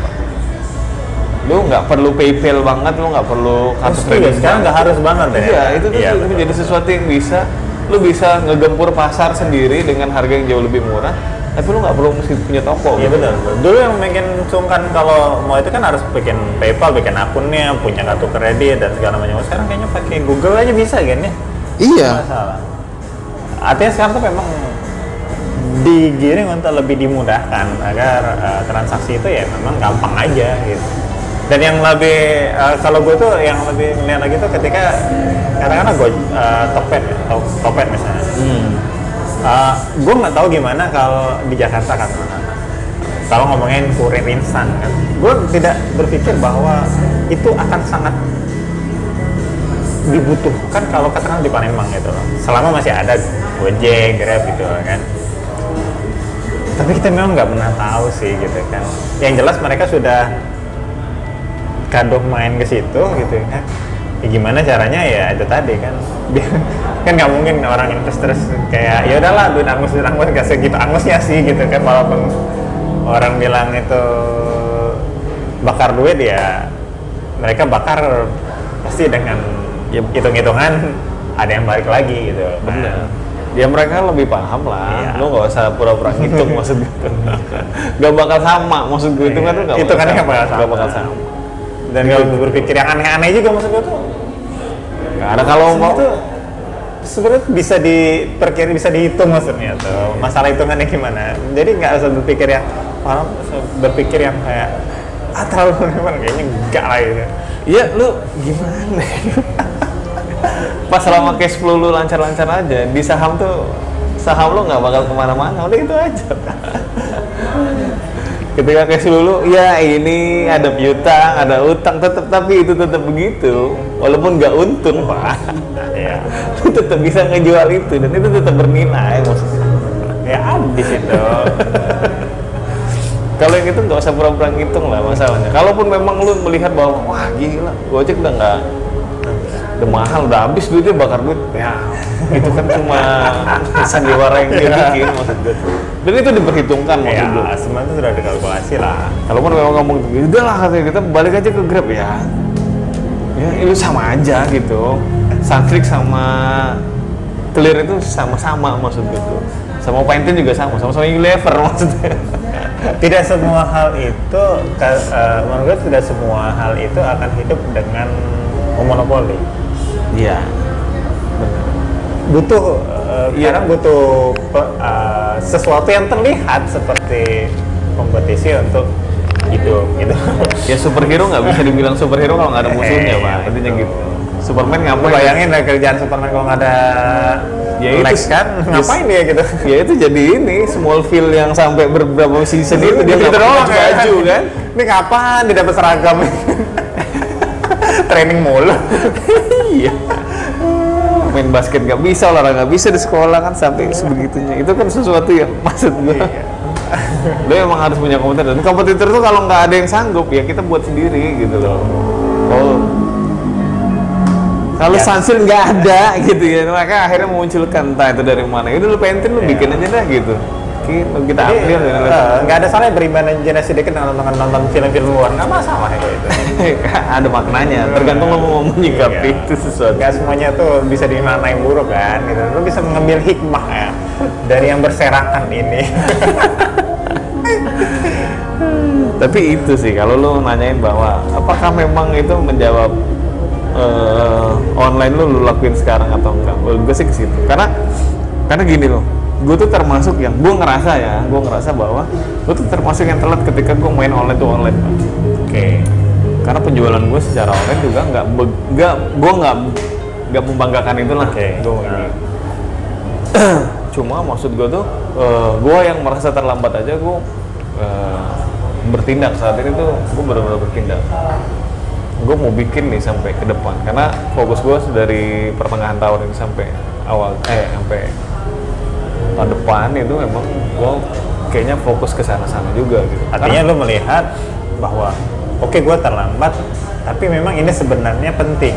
Lu nggak perlu PayPal banget, lu nggak perlu kartu kredit. ya, sekarang nggak harus banget ya Iya, itu tuh Iya, itu betul. menjadi sesuatu yang bisa lu bisa ngegempur pasar sendiri dengan harga yang jauh lebih murah, tapi lu nggak perlu mesti punya toko. Iya gitu. benar. Dulu yang bikin sungkan kalau mau itu kan harus bikin PayPal, bikin akunnya, punya kartu kredit dan segala macam. Sekarang kayaknya pakai Google aja bisa kan ya? Iya. Masalah. Artinya sekarang tuh memang digiring untuk lebih dimudahkan agar uh, transaksi itu ya memang gampang aja gitu. Dan yang lebih uh, kalau gue tuh yang lebih melihat lagi tuh ketika katakanlah gue uh, Tokped ya, Tokped misalnya. Hmm. Uh, gue nggak tahu gimana kalau di Jakarta kan kalau ngomongin kurir instan kan gue tidak berpikir bahwa itu akan sangat dibutuhkan kalau katakan di Palembang gitu loh selama masih ada Gojek, Grab gitu kan tapi kita memang nggak pernah tahu sih gitu kan yang jelas mereka sudah kado main ke situ gitu kan ya gimana caranya ya itu tadi kan kan nggak mungkin orang invest terus kayak ya udahlah duit angus duit angus gak segitu angusnya sih gitu kan walaupun orang bilang itu bakar duit ya mereka bakar pasti dengan Ya. hitung-hitungan ada yang balik lagi gitu Nah, Bener. Ya mereka lebih paham lah. Iya. Lu nggak usah pura-pura ngitung maksud gue. Gak bakal sama maksud gue itu kan nggak Itu kan nggak bakal sama. Nggak bakal sama. Dan kalau berpikir yang aneh-aneh juga maksud gue tuh. Nggak ada kalau mau itu sebenarnya bisa diperkira bisa dihitung maksudnya tuh. Masalah hitungannya gimana. Jadi nggak usah berpikir yang orang berpikir yang kayak ah terlalu memang kayaknya enggak lah gitu. Iya, lu gimana? Pas selama cash flow lu lancar-lancar aja, di saham tuh saham lu nggak bakal ke mana-mana, udah itu aja. Ketika cash flow lu, ya ini ada piutang, ada utang, tetap tapi itu tetap begitu, walaupun nggak untung pak, ya. Lu tetap bisa ngejual itu dan itu tetap bernilai maksudnya. ya habis itu. Kalau yang itu nggak usah pura-pura ngitung lah masalahnya. Kalaupun memang lu melihat bahwa wah gila, Gojek udah nggak udah mahal, udah habis duitnya bakar duit. Ya, itu kan cuma sandiwara yang dia bikin maksud gue. Dan itu diperhitungkan maksud ya gue. semua itu sudah dikalkulasi lah Kalaupun memang ngomong udah lah katanya kita balik aja ke Grab ya. Ya itu sama aja gitu. Santrik sama Clear itu sama-sama maksud gue tuh. Sama Pantene juga sama, sama-sama Unilever maksudnya. tidak semua hal itu eh, menurut gue tidak semua hal itu akan hidup dengan monopoli Iya. butuh uh, Iya. sekarang butuh uh, sesuatu yang terlihat seperti kompetisi untuk hidup gitu Ya superhero nggak bisa dibilang superhero kalau nggak ada musuhnya Eh, pak. Intinya betul. gitu. Superman ngapain? bayangin lah kerjaan Superman kalau nggak ada Ya itu Lex kan Yes. ngapain dia gitu Ya itu jadi ini Smallville yang sampai beberapa season itu dia Gitu nggak pakai baju kan? ini kapan dia dapat seragam training mulu Iya. Main basket nggak bisa, olahraga nggak bisa di sekolah kan sampai sebegitunya. Itu kan sesuatu yang maksud gua. Iya. lo emang harus punya kompetitor dan kompetitor tuh kalau nggak ada yang sanggup ya kita buat sendiri gitu loh oh kalau Ya. Sunsil nggak ada gitu ya maka akhirnya memunculkan entah itu dari mana itu lu pentin lu Iya. bikin aja dah gitu kita, kita Jadi, ambil dan lain-lain. eh, nggak ada salahnya berimajinasi dikit dengan nonton, nonton film-film luar. Nggak masalah ya itu ada maknanya tergantung lo mau menyikapi Iya. itu sesuatu. Nggak semuanya tuh bisa dimaknai buruk kan gitu. Lo bisa mengambil hikmah ya dari yang berserakan ini. Tapi itu sih kalau lu nanyain bahwa apakah memang itu menjawab eh, online lu lu lakuin sekarang atau enggak? Gue sih ke situ. Karena karena gini loh gue tuh termasuk yang gue ngerasa ya gue ngerasa bahwa gue tuh termasuk yang telat ketika gue main online tuh online oke karena penjualan gue secara online juga nggak nggak gue nggak nggak membanggakan itulah Oke. Gua ini. cuma maksud gue tuh gue yang merasa terlambat aja gue bertindak saat ini tuh gue benar-benar bertindak gue mau bikin nih sampai ke depan karena fokus gue dari pertengahan tahun ini sampai awal eh sampai tahun depan itu memang gue kayaknya fokus ke sana-sana juga gitu. Artinya lo melihat bahwa oke gue terlambat tapi memang ini sebenarnya penting.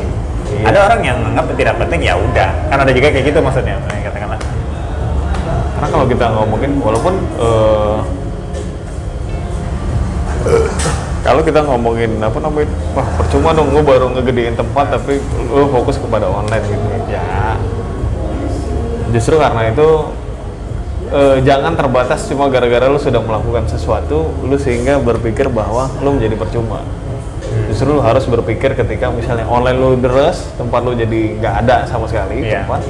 Iya. ada orang yang menganggap tidak penting ya udah. Kan ada juga kayak gitu maksudnya katakanlah. Karena kalau kita ngomongin walaupun eh, kalau kita ngomongin apa namanya wah percuma dong gue baru ngegedein tempat tapi lu fokus kepada online gitu. Ya. Justru karena itu eh, jangan terbatas cuma gara-gara lu sudah melakukan sesuatu lu sehingga berpikir bahwa lu menjadi percuma. Justru lu harus berpikir ketika misalnya online lu deres tempat lu jadi nggak ada sama sekali Iya. tempat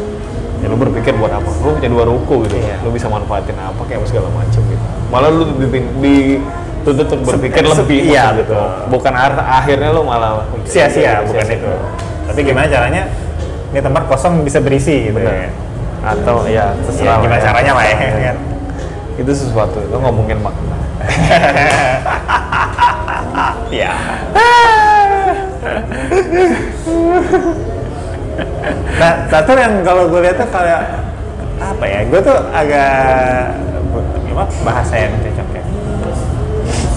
ya lu berpikir buat apa? Lu punya dua ruko gitu. Iya. lu bisa manfaatin apa kayak segala macam gitu. Malah lu di- dituntut untuk berpikir Se- lebih iya, gitu bukan akhirnya lu malah sia-sia bukan itu. Tapi gimana caranya? Ini tempat kosong bisa berisi gitu Benar. ya atau ya Ya, terserah lah gimana ya. caranya lah ya? Kan itu sesuatu lu ngomongin makna ya. Nah satu yang kalau gue lihat tuh kayak apa ya gue tuh agak gimana bahasa yang cocok ya.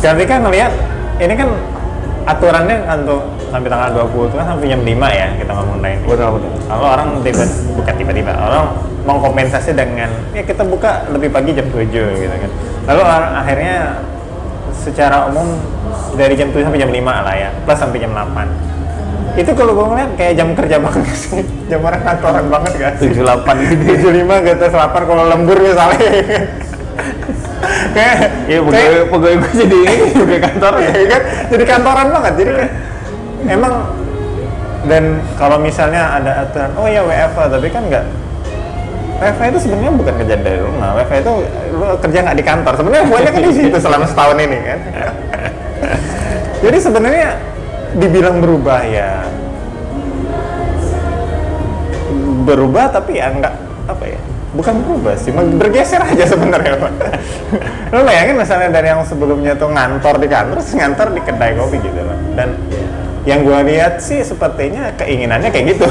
Ketika ngelihat ini kan aturannya untuk sampai tanggal 20 itu kan sampai jam 5 ya kita ngomong lain benar benar kalau orang tiba bukan tiba-tiba orang mau kompensasi dengan ya kita buka lebih pagi jam 7 gitu kan. Lalu akhirnya secara umum dari jam 7 sampai jam 5 lah ya plus sampai jam 8 itu kalau gue ngeliat kayak jam kerja banget sih. Jam orang kantoran banget gak sih tujuh delapan gitu 75 ke atas 8 kalau lembur misalnya. Kayak Iya, pegawai, pegawai gue jadi ini pegawai kantor. Ya. Kan? Jadi kantoran banget. Jadi kayak emang dan kalau misalnya ada aturan oh ya WFA tapi kan nggak WFA itu sebenarnya bukan kerja dari rumah. WFA itu lu kerja nggak di kantor. Sebenarnya buatnya kan di situ selama setahun ini kan? Jadi sebenarnya dibilang berubah ya. Berubah tapi ya nggak apa ya bukan berubah sih bergeser aja sebenarnya Pak. lo bayangin misalnya dari yang sebelumnya tuh ngantor di kantor terus ngantor di kedai kopi gitu loh dan yang gua lihat sih sepertinya keinginannya kayak gitu.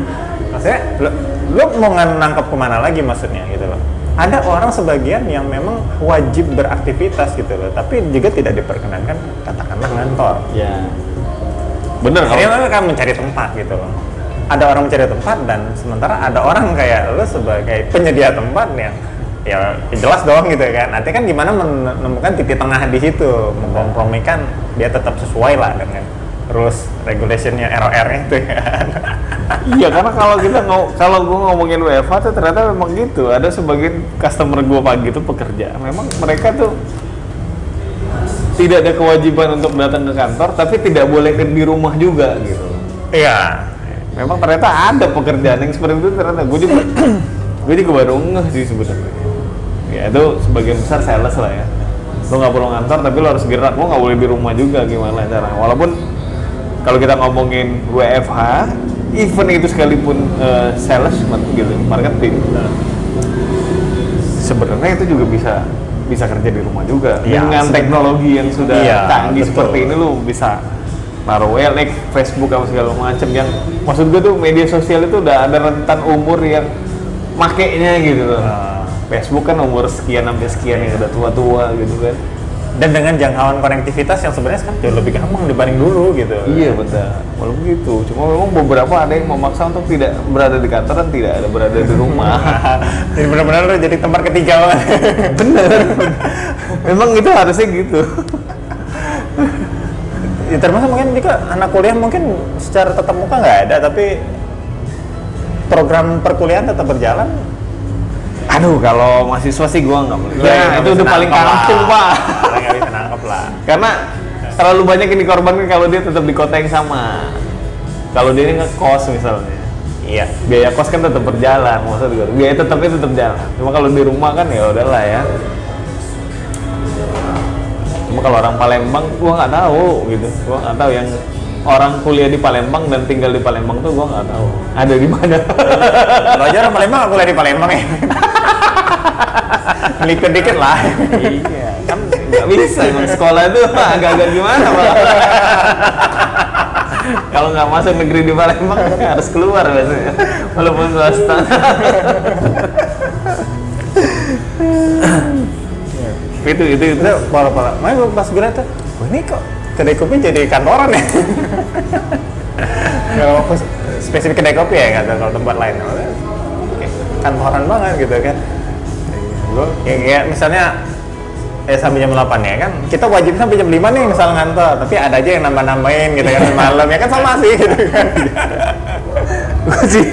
Maksudnya lo, lo mau nangkep ke mana lagi maksudnya gitu loh ada orang sebagian yang memang wajib beraktivitas gitu loh tapi juga tidak diperkenankan katakanlah ngantor ya bener kalau lo akan mencari tempat gitu loh. Ada orang mencari tempat dan sementara ada orang kayak lo sebagai penyedia tempat yang ya jelas dong gitu kan. Nanti kan gimana menemukan titik tengah di situ, mengkompromikan dia tetap sesuai lah dengan rules regulationnya ROR itu kan. Iya karena kalau kita ngom kalau gue ngomongin WFH tuh ternyata memang gitu. Ada sebagian customer gue pagi itu pekerja. Memang mereka tuh tidak ada kewajiban untuk datang ke kantor, tapi tidak boleh di rumah juga gitu. Iya. Memang ternyata ada pekerjaan yang seperti itu ternyata gue juga gue juga baru ngeh sih sebenarnya. Ya itu sebagian besar sales lah ya. Lo nggak perlu ngantor tapi lo harus gerak. Lo nggak boleh di rumah juga gimana caranya. Walaupun kalau kita ngomongin WFH, event itu sekalipun eh, sales gitu, marketing, sebenarnya itu juga bisa bisa kerja di rumah juga Iya, dengan teknologi yang sudah Iya, canggih betul. seperti ini lo bisa naruh Facebook apa segala macam yang maksud gue tuh media sosial itu udah ada rentan umur yang makainya gitu loh. Nah, Facebook kan umur sekian sampai sekian yang udah tua-tua gitu kan dan dengan jangkauan konektivitas yang sebenarnya sekarang jauh lebih gampang dibanding dulu gitu. Iya betul. Walaupun gitu cuma memang beberapa ada yang memaksa untuk tidak berada di kantor dan tidak ada berada di rumah. Jadi benar-benar jadi tempat ketiga. Bener memang itu harusnya gitu. Ya, termasuk mungkin juga anak kuliah mungkin secara tetap muka nggak ada tapi program perkuliahan tetap berjalan aduh kalau mahasiswa sih gua nggak boleh Ya, ya, itu udah paling kampung pak. Paling lah. Karena terlalu banyak yang dikorbankan kalau dia tetap di kota yang sama. Kalau dia ini ngekos misalnya. Iya. Biaya kos kan tetap berjalan maksud gue biaya tetapnya tetap jalan. Cuma kalau di rumah kan ya udahlah ya. Cuma kalau orang Palembang gua nggak tahu gitu. Gua nggak tahu yang orang kuliah di Palembang dan tinggal di Palembang tuh gua nggak tahu. Ada di mana? Orang Palembang kuliah di Palembang ya. Melipir dikit lah. Iya kan nggak bisa emang sekolah itu agak-agak gimana Pak. kalau nggak masuk negeri di Palembang harus keluar biasanya walaupun swasta. Itu itu itu. Pola makanya gua pas gue tuh ini kok kedai kopi jadi kantoran ya? Kalau khusus- spesifik kedai kopi ya nggak kalau tempat lain. Oke, kantoran banget gitu kan. Gua ya kayak misalnya eh sampai jam 8 ya kan. Kita wajib sampai jam 5 nih misal ngantor. Tapi ada aja yang nambah-nambahin gitu kan malam. Ya kan sama sih gitu kan. Gua sih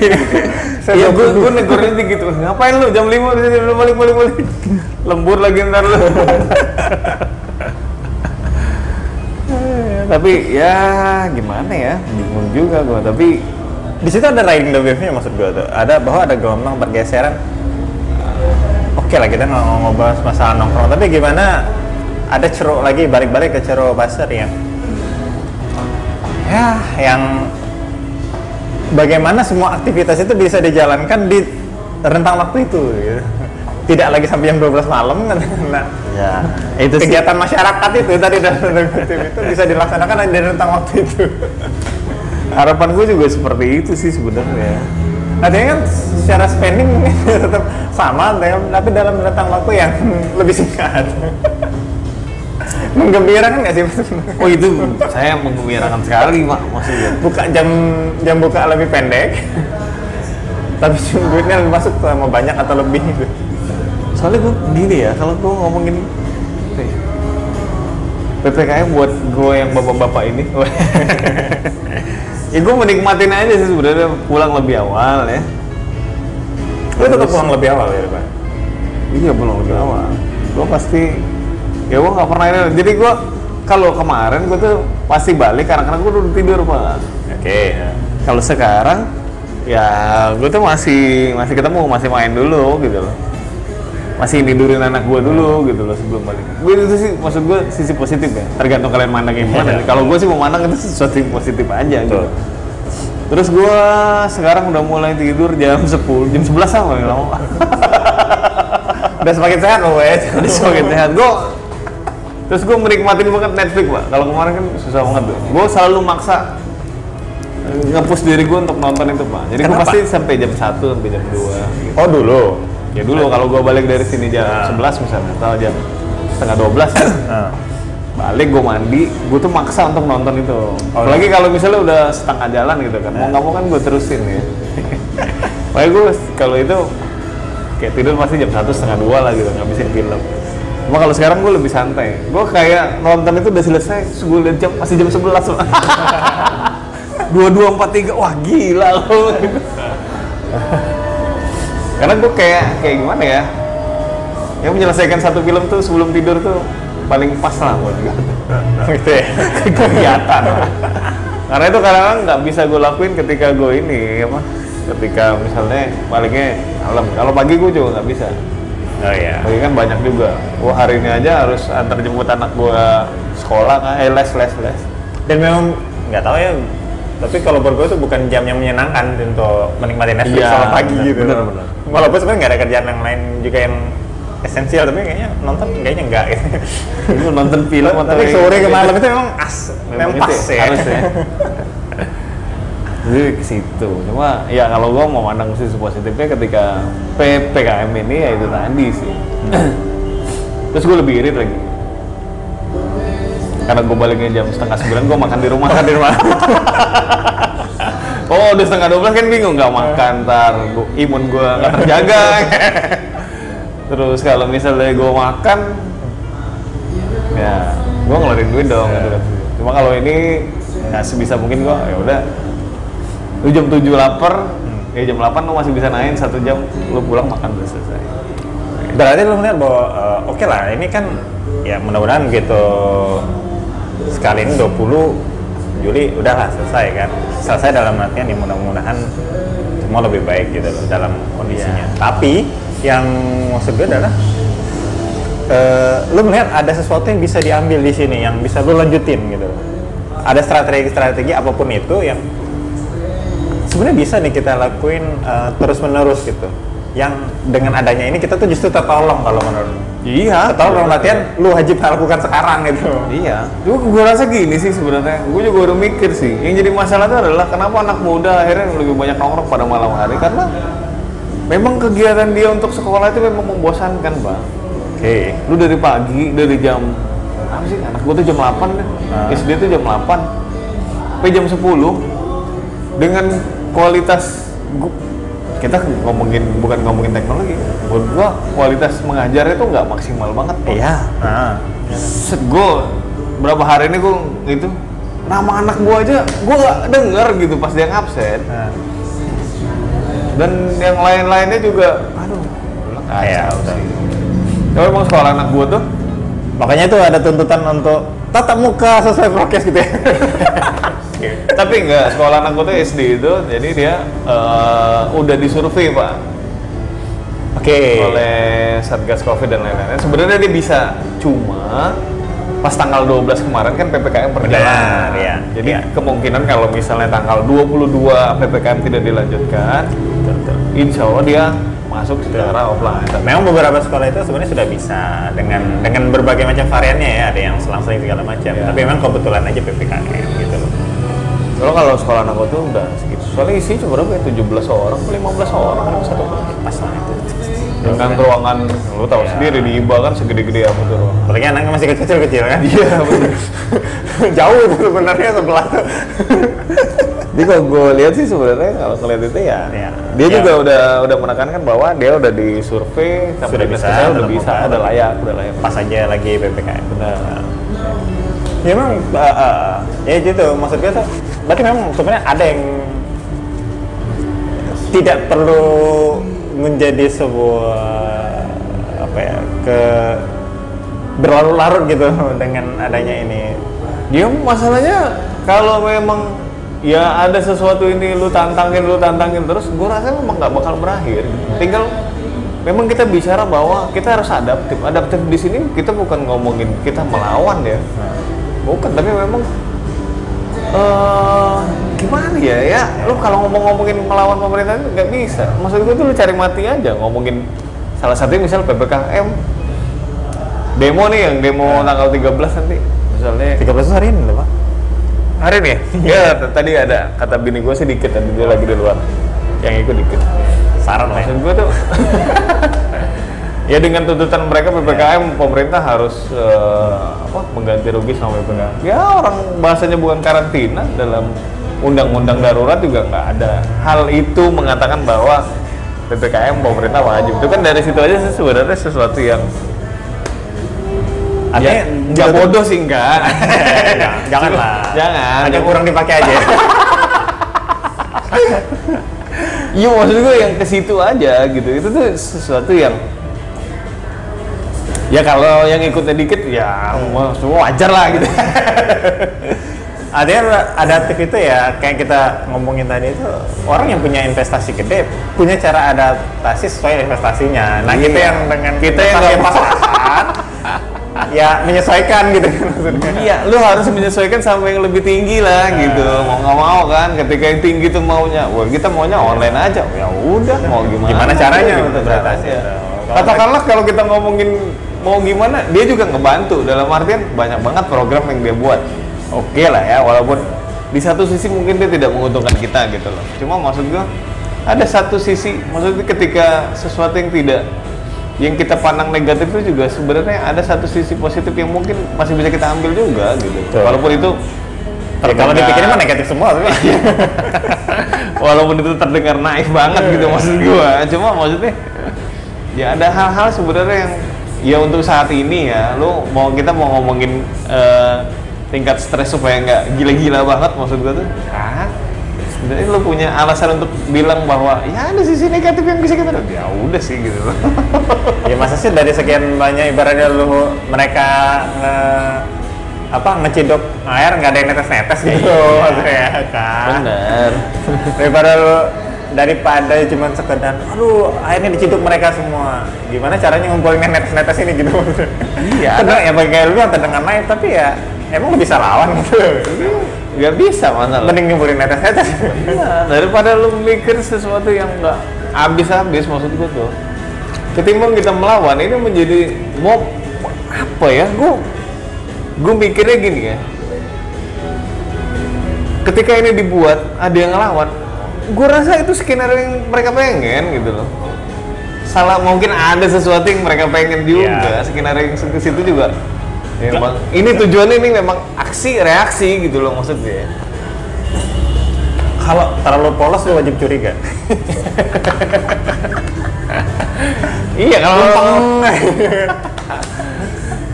Iya, gue gue negornya gitu. Ngapain lu jam 5 di sini lu balik balik balik. Lembur lagi ntar lu. Tapi ya gimana ya? Bingung juga gua. Tapi di situ ada riding the wave-nya maksud gue tuh ada bahwa ada gelombang pergeseran oke lah kita nggak mau ngobrol masalah nongkrong tapi gimana ada ceruk lagi balik-balik ke ceruk pasar yang ya yang bagaimana semua aktivitas itu bisa dijalankan di rentang waktu itu gitu. Tidak lagi sampai jam 12 malam kan nah, ya itu sih. kegiatan masyarakat itu tadi dalam kutip itu bisa dilaksanakan di rentang waktu itu Harapan gue juga seperti itu sih sebenarnya. Artinya kan secara spending mungkin tetap sama, tapi dalam rentang waktu yang lebih singkat. Menggembirakan nggak sih? Oh itu saya menggembirakan sekali mak maksudnya. Buka jam jam buka lebih pendek, tapi duitnya masuk sama banyak atau lebih gitu. Soalnya gue gini ya, kalau gue ngomong gini, "Eh, PPKM buat gue yang bapak-bapak ini, ya gue menikmatin aja sih sebenarnya pulang lebih awal ya. Lu tetap pulang lebih awal ya, Pak? Iya pulang lebih awal. Gue pasti, ya gue nggak pernah ini. Jadi gue kalau kemarin gue tuh pasti balik karena gue udah tidur pak. Oke. ya. Kalau sekarang ya gue tuh masih masih ketemu masih main dulu gitu loh masih tidurin anak gue dulu gitu loh sebelum balik gue itu sih maksud gue sisi positif ya tergantung kalian mandangnya gimana Iya. kalau gue sih mau mandang itu sesuatu yang positif aja gitu Betul. terus gue sekarang udah mulai tidur jam 10 jam 11 sama ya lama Udah semakin sehat loh, wes. Udah semakin sehat gue terus gue menikmatin banget Netflix pak kalau kemarin kan susah banget tuh gue selalu maksa eh, nge-push diri gue untuk nonton itu pak jadi gue pasti sampai jam 1 sampai jam 2 gitu. Oh dulu. Ya dulu kalau gue balik dari sini jam Nah. 11 misalnya atau jam setengah 12 ya. Nah. balik gue mandi gue tuh maksa untuk nonton itu. Oh, apalagi kalau misalnya udah setengah jalan gitu kan mau Nah. nggak mau kan gue terusin ya. Makanya gue kalau itu kayak tidur pasti jam satu setengah dua lah gitu ngabisin film. Cuma kalau sekarang gue lebih santai. Gue kayak nonton itu udah selesai gue liat jam masih jam 11 dua dua empat tiga wah gila loh karena gue kayak kayak gimana ya yang menyelesaikan satu film tuh sebelum tidur tuh paling pas lah buat gue gitu ya. kegiatan karena itu kadang nggak bisa gue lakuin ketika gue ini apa ketika misalnya baliknya malam kalau pagi gue juga nggak bisa Oh iya. pagi kan banyak juga gue hari ini aja harus antar jemput anak gue sekolah kan eh les les les Dan memang nggak tahu ya. Tapi kalau buat gue itu bukan jam yang menyenangkan untuk menikmati Netflix Iya, pagi benar, gitu. benar, benar. Walaupun sebenarnya nggak ada kerjaan yang lain juga yang esensial, tapi kayaknya nonton kayaknya enggak gitu. Nonton film atau tapi sore ke malam itu memang as, memang pas itu ya. harus ya Jadi ke situ. Cuma ya kalau gua mau mandang sisi positifnya ketika PPKM ini ya itu tadi sih. Terus gue lebih irit lagi. Karena gue baliknya jam setengah sembilan, gue makan di rumah. Makan di rumah. oh, udah setengah dua belas kan bingung nggak makan, ntar imun gue nggak terjaga. Terus kalau misalnya gue makan, ya gue ngeluarin duit dong. gitu kan. Cuma kalau ini ya sebisa mungkin gue ya udah lu jam 7 lapar ya jam 8 lu masih bisa naik satu jam lu pulang makan udah selesai Berarti lu melihat bahwa eh, oke lah ini kan ya mudah-mudahan gitu sekali ini 20 Juli udahlah selesai kan. Selesai dalam artian ya mudah-mudahan semua lebih baik gitu loh dalam kondisinya. Tapi yang maksud gue adalah eh, lu melihat ada sesuatu yang bisa diambil di sini yang bisa lu lanjutin gitu. Ada strategi-strategi apa pun itu yang sebenarnya bisa nih kita lakuin terus menerus gitu. Yang dengan adanya ini kita tuh justru tertolong kalau menurut. iya Tertolong latihan lu wajib lakukan sekarang gitu. Iya, gue gue rasa gini sih sebenarnya. Gue juga udah mikir sih. Yang jadi masalah itu adalah kenapa anak muda akhirnya lebih banyak nongkrong pada malam hari karena memang kegiatan dia untuk sekolah itu memang membosankan, bang. Oke. Lu dari pagi, dari jam apa sih? Anak gue tuh jam 8 deh. Ah. SD tuh jam 8 sampai jam 10 dengan kualitas gua, kita ngomongin bukan ngomongin teknologi. Menurut gua kualitas mengajarnya itu nggak maksimal banget. Bang. Iya. Nah. Set gue berapa hari ini gue itu nama anak gue aja gue nggak denger gitu pas dia ngabsen Nah. dan yang lain-lainnya juga aduh Ah, ya, udah. kalau emang sekolah anak gue tuh Makanya itu ada tuntutan untuk tatap muka sesuai prokes gitu ya. tapi enggak sekolah anak gue tuh SD itu jadi dia eh, udah disurvei pak Oke. oleh satgas covid dan lain-lain sebenarnya dia bisa cuma pas tanggal 12 kemarin kan ppkm berjalan iya. jadi Iya. kemungkinan kalau misalnya tanggal 22 ppkm tidak dilanjutkan insya Allah dia masuk secara offline Memang beberapa sekolah itu sebenarnya sudah bisa dengan dengan berbagai macam variannya ya, ada yang selang-seling segala macam. Iya. Tapi memang kebetulan aja PPKM gitu. Soalnya kalau sekolah anak gue tuh udah segitu. Soalnya isi cuma berapa ya? 17 orang, 15 orang kan satu kelas. Pas lah itu. Dengan ruangan, lu tahu Iya. sendiri di IBA kan segede-gede apa tuh ruangan. Apalagi anaknya masih kecil-kecil kan? Iya, bener. Jauh itu sebenarnya sebelah tuh. Jadi kalau gue lihat sih sebenarnya kalau ngeliat itu ya, Iya. dia Iya. juga udah udah menekankan bahwa dia udah disurvei sama Sudah dinas bisa, udah tetap bisa, udah layak, udah layak. Pas aja lagi PPKM. Benar. Ya memang, uh, uh, ya gitu. Maksud gue tuh, berarti memang sebenarnya ada yang tidak perlu menjadi sebuah apa ya ke berlarut-larut gitu dengan adanya ini. Ya masalahnya kalau memang ya ada sesuatu ini lu tantangin lu tantangin terus gue rasa memang nggak bakal berakhir. Tinggal memang kita bicara bahwa kita harus adaptif. Adaptif di sini kita bukan ngomongin kita melawan ya. Bukan tapi memang eh gimana ya ya lu kalau ngomong-ngomongin melawan pemerintah itu nggak bisa maksud gue tuh lu cari mati aja ngomongin salah satunya misal ppkm demo nih yang demo tanggal 13 nanti misalnya 13 itu hari ini loh, Pak. Hari nih? ya, t- tadi ada kata bini gue sih dikit tadi dia lagi di luar. Yang ikut dikit. Saran lah ya. Maksud gue tuh ya dengan tuntutan mereka PPKM pemerintah harus eh, apa mengganti rugi sama PPKM. Ya orang bahasanya bukan karantina dalam undang-undang darurat juga nggak ada hal itu mengatakan bahwa PPKM pemerintah wajib. Itu kan dari situ aja sih sebenarnya sesuatu yang Artinya ya, nggak bodoh sih enggak. Jangan- Janganlah. Jangan. Hanya kurang dipakai aja. Iya maksud gue yang ke situ aja gitu. Itu tuh sesuatu yang ya kalau yang ikutnya dikit ya semua wajar lah gitu. Artinya adaptif itu ya kayak kita ngomongin tadi itu orang yang punya investasi gede punya cara adaptasi sesuai investasinya. Nah kita Iya. yang dengan Kita yang nggak- pas-pasan ya menyesuaikan gitu maksudnya. Iya, lu harus menyesuaikan sama yang lebih tinggi lah gitu. Mau nggak mau kan, ketika yang tinggi tuh maunya, wah kita maunya online aja. Ya udah, mau gimana? Gimana caranya caranya? beradaptasi? Kalau Katakanlah kalau kita ngomongin mau gimana, dia juga ngebantu. Dalam artian banyak banget program yang dia buat. Oke lah ya, walaupun di satu sisi mungkin dia tidak menguntungkan kita gitu loh. Cuma maksud gua ada satu sisi maksudnya ketika sesuatu yang tidak yang kita pandang negatif itu juga sebenarnya ada satu sisi positif yang mungkin masih bisa kita ambil juga gitu. Betul. walaupun itu Ya, kalau dipikirin mah negatif semua tapi walaupun itu terdengar naif banget gitu maksud gua. Cuma maksudnya ya ada hal-hal sebenarnya yang ya untuk saat ini ya lu mau kita mau ngomongin eh, tingkat stres supaya nggak gila-gila banget maksud gua tuh. Ah sebenarnya lu punya alasan untuk bilang bahwa ya ada sisi negatif yang bisa kita ya udah sih gitu. Ya masa sih dari sekian banyak ibaratnya lu mereka nge, apa ngeciduk air nggak ada yang netes-netes gitu maksudnya kan? Bener. Daripada lu daripada cuma sekedar aduh akhirnya diciduk mereka semua. Gimana caranya ngumpulin netes-netes ini gitu? Iya, Terdengar- ya bagi lu yang terdengar naik tapi ya emang lu bisa lawan gitu? Nggak bisa masalah mending ngumpulin netes-netes. Iya, daripada lu mikir sesuatu yang nggak habis-habis maksud gua tuh. Ketimbang kita melawan ini menjadi mau apa ya? Gua gua mikirnya gini ya. Ketika ini dibuat ada yang ngelawan, gua rasa itu skenario yang mereka pengen gitu loh. Salah mungkin ada sesuatu yang mereka pengen juga, Iya. skenario yang ke situ juga. Ya, Bang. Ini tujuannya ini memang aksi reaksi gitu loh maksudnya. kalau terlalu polos lu wajib curiga Iya kalau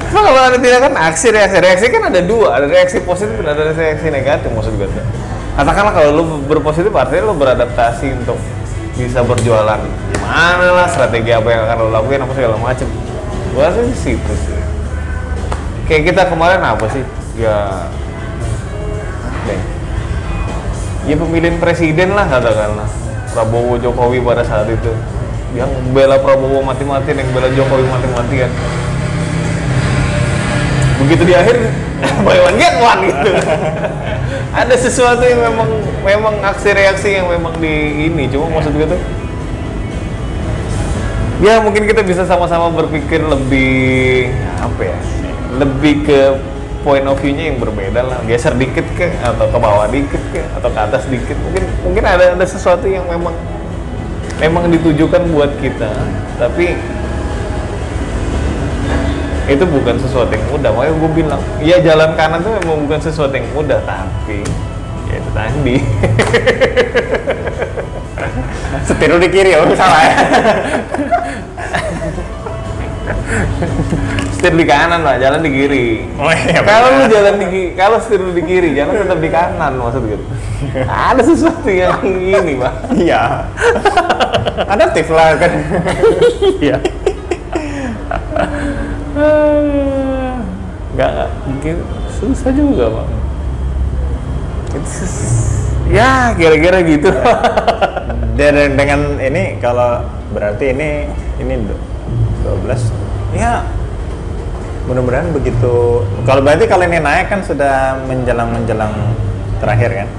Cuma kalau ada tindakan aksi reaksi reaksi kan ada dua ada reaksi positif dan ada reaksi negatif maksud gue. Katakanlah kalau lu berpositif artinya lu beradaptasi untuk bisa berjualan gimana lah strategi apa yang akan lo lakuin apa segala macem. Gue rasa di situ sih. Kayak kita kemarin apa sih? Ya apa ya? ya pemilihan presiden lah katakanlah Prabowo Jokowi pada saat itu yang bela Prabowo mati-matian yang bela Jokowi mati-matian begitu di akhir buy one get one gitu. Ada sesuatu yang memang memang aksi reaksi yang memang di ini. Cuma maksud gue tuh ya mungkin kita bisa sama-sama berpikir lebih apa ya lebih ke point of view-nya yang berbeda lah. Geser dikit ke atau ke bawah dikit ke atau ke atas dikit. Mungkin mungkin ada ada sesuatu yang memang memang ditujukan buat kita. Tapi itu bukan sesuatu yang mudah. Makanya gue bilang ya jalan kanan itu memang bukan sesuatu yang mudah tapi ya itu tadi. Setir di kiri oh salah ya. Setir di kanan lah jalan di kiri. Oh iya kalau lu jalan di kalau setir di kiri jalan tetap di kanan maksud gitu ada sesuatu yang ini pak. Iya. Adaptif lah kan. Iya nggak mungkin susah juga pak. Itu ya kira-kira gitu. Dan dengan ini kalau berarti ini ini du- 12 ya mudah-mudahan begitu. Kalau berarti kalau ini naik kan sudah menjelang menjelang terakhir kan?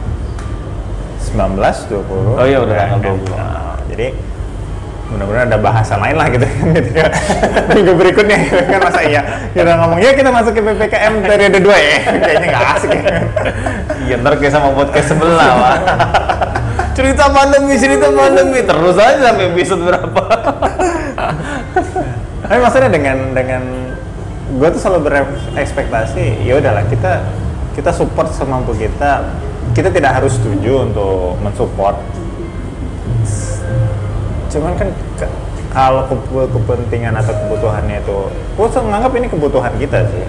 19 20 Oh iya, udah kan, tanggal kan? 20. Nah, jadi mudah-mudahan ada bahasan lain lah gitu. Kan ketika minggu berikutnya gitu kan masa iya. Kita ngomong ya kita masuk ke PPKM periode 2 ya. Kayaknya nggak asik ya. Iya ntar kayak sama podcast sebelah pak. Cerita pandemi cerita pandemi. Terus aja sampai episode berapa. Tapi maksudnya dengan dengan gue tuh selalu berekspektasi ya udahlah kita kita support semampu kita. Kita tidak harus setuju untuk mensupport cuman kan ke- kalau ke- kepentingan atau kebutuhannya itu gue menganggap ini kebutuhan kita sih.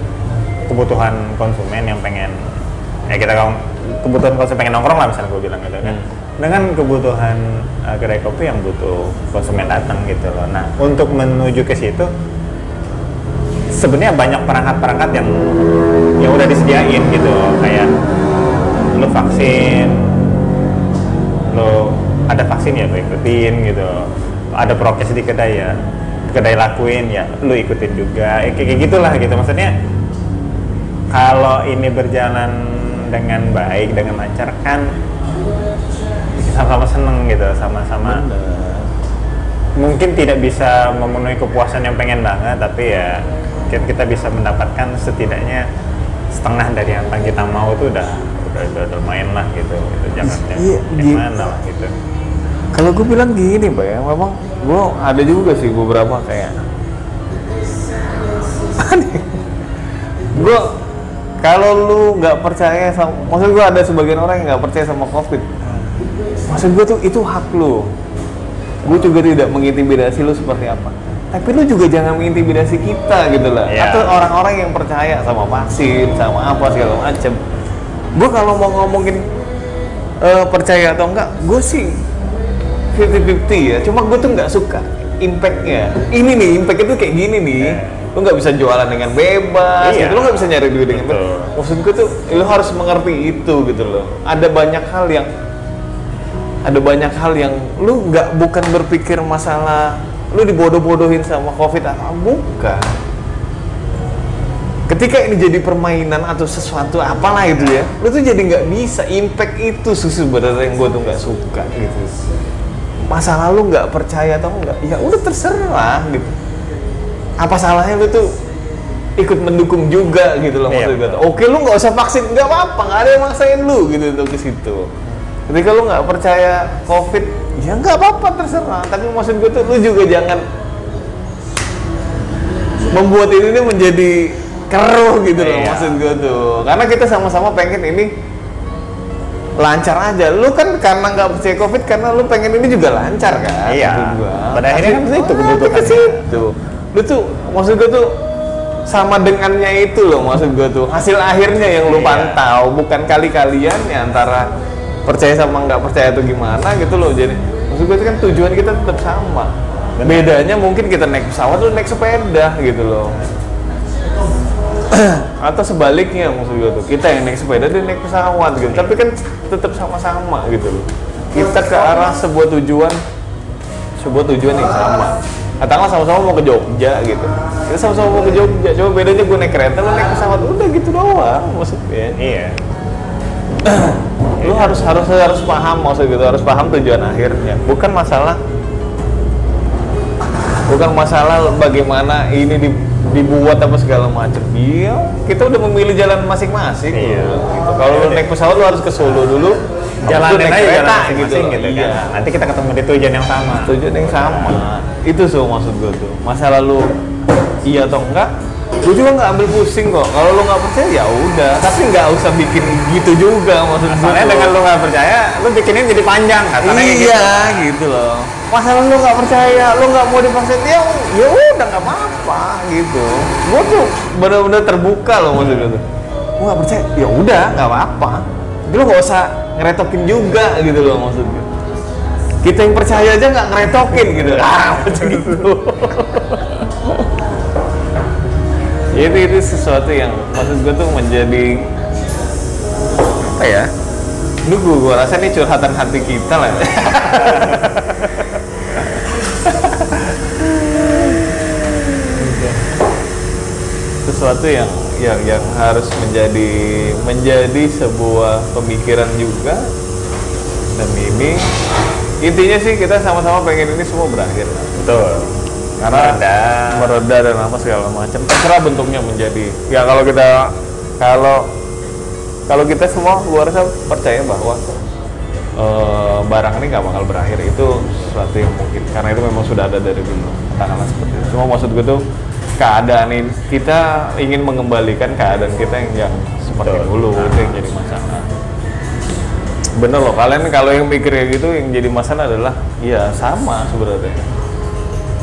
Kebutuhan konsumen yang pengen ya kita kalau kebutuhan konsumen pengen nongkrong lah misalnya gue bilang gitu kan. Dengan kebutuhan uh, kedai kopi yang butuh konsumen datang gitu loh. Nah untuk menuju ke situ sebenarnya banyak perangkat-perangkat yang yang udah disediain gitu loh. kayak lo vaksin lo ada vaksin ya lo ikutin gitu. Ada prokes di kedai ya. Kedai lakuin ya lo ikutin juga. Ya, kayak gitulah gitu. Maksudnya kalau ini berjalan dengan baik dengan lancar kan sama-sama seneng gitu sama-sama mungkin tidak bisa memenuhi kepuasan yang pengen banget tapi ya kita, kita bisa mendapatkan setidaknya setengah dari yang kita mau itu udah udah udah, udah main lah gitu, gitu. jangan Iya, yang, yang gi- mana lah gitu. Kalau gue bilang gini, Pak ya, memang gue ada juga sih beberapa kayak gue kalau lu nggak percaya sama, maksud gue ada sebagian orang yang nggak percaya sama covid. Maksud gue tuh itu hak lu. Gue juga tidak mengintimidasi lu seperti apa. Tapi lu juga jangan mengintimidasi kita gitu lah. Iya. Atau orang-orang yang percaya sama vaksin, sama apa segala macem. Gue kalau mau ngomongin eh, percaya atau enggak, gue sih 50-50 ya. Cuma gue tuh nggak suka impactnya. Ini nih, impact itu kayak gini nih. Lu nggak bisa jualan dengan bebas, Iya. gitu. lu nggak bisa nyari duit dengan bebas. Maksud gue tuh, lu harus mengerti itu gitu loh. Ada banyak hal yang ada banyak hal yang lu nggak bukan berpikir masalah lu dibodoh-bodohin sama covid apa bukan ketika ini jadi permainan atau sesuatu apalah itu ya lu tuh jadi nggak bisa impact itu susu sebenarnya yang gue tuh nggak suka gitu masa lalu nggak percaya atau enggak ya udah terserah gitu apa salahnya lu tuh ikut mendukung juga gitu loh Iya, maksud gue betul. tuh. oke lu nggak usah vaksin nggak apa-apa nggak ada yang maksain lu gitu untuk ke situ ketika lu nggak percaya covid ya nggak apa-apa terserah tapi maksud gue tuh lu juga jangan membuat ini menjadi keruh gitu loh Iya. maksud gue tuh karena kita sama-sama pengen ini lancar aja lu kan karena nggak percaya covid karena lu pengen ini juga lancar kan Iya. gua. Pada akhirnya kan itu kebutuhannya. ke situ lu tuh maksud gue tuh sama dengannya itu loh maksud gue tuh hasil akhirnya yang lu Iya. pantau bukan kali-kalian ya antara percaya sama nggak percaya itu gimana gitu loh jadi maksud gue tuh kan tujuan kita tetap sama Benar. bedanya mungkin kita naik pesawat lu naik sepeda gitu loh atau sebaliknya maksud gue tuh kita yang naik sepeda dia naik pesawat gitu. Tapi kan tetap sama-sama gitu loh. Kita ke arah sebuah tujuan sebuah tujuan yang sama. Katakanlah sama-sama mau ke Jogja gitu. Kita sama-sama mau ke Jogja coba bedanya gue naik kereta lu naik pesawat udah gitu doang maksudnya. Iya. lu harus harus harus paham maksud gitu harus paham tujuan akhirnya. Bukan masalah bukan masalah bagaimana ini di- dibuat apa segala macam iya kita udah memilih jalan masing-masing Iya. gitu. kalau lu naik pesawat lu harus ke Solo dulu Jalanin naik aja kereta jalan masing-masing gitu, iya. kan. Nanti kita ketemu di tujuan yang sama. tujuan yang sama itu so maksud gue tuh masalah lu iya atau enggak gue juga nggak ambil pusing kok kalau lu nggak percaya ya udah tapi nggak usah bikin gitu juga maksud gue dengan lu nggak percaya, lu bikinnya jadi panjang katanya kayak gitu. iya gitu. loh masalah lu nggak percaya lu nggak mau divaksin ya ya udah nggak apa-apa gitu. Gue tuh benar-benar terbuka loh maksud gue tuh. Gue nggak percaya ya udah nggak apa-apa. Lu nggak usah ngeretokin juga gitu loh maksud gue kita yang percaya aja nggak ngeretokin gitu. Ah macam gitu. Itu itu sesuatu yang maksud gue tuh menjadi apa ya ini gue, gue rasa ini curhatan hati kita lah sesuatu yang yang yang harus menjadi menjadi sebuah pemikiran juga dan ini intinya sih kita sama-sama pengen ini semua berakhir. Betul. karena Mereda. mereda dan apa segala macam. Terserah bentuknya menjadi. Ya kalau kita kalau kalau kita semua gua rasa percaya bahwa eh, barang ini nggak bakal berakhir. Itu sesuatu yang mungkin karena itu memang sudah ada dari dulu katakanlah seperti itu. Cuma maksud gue tuh keadaan ini kita ingin mengembalikan keadaan kita yang, yang seperti Betul. dulu itu yang jadi masalah. Bener loh kalian kalau yang mikir kayak gitu yang jadi masalah adalah ya sama sebenarnya.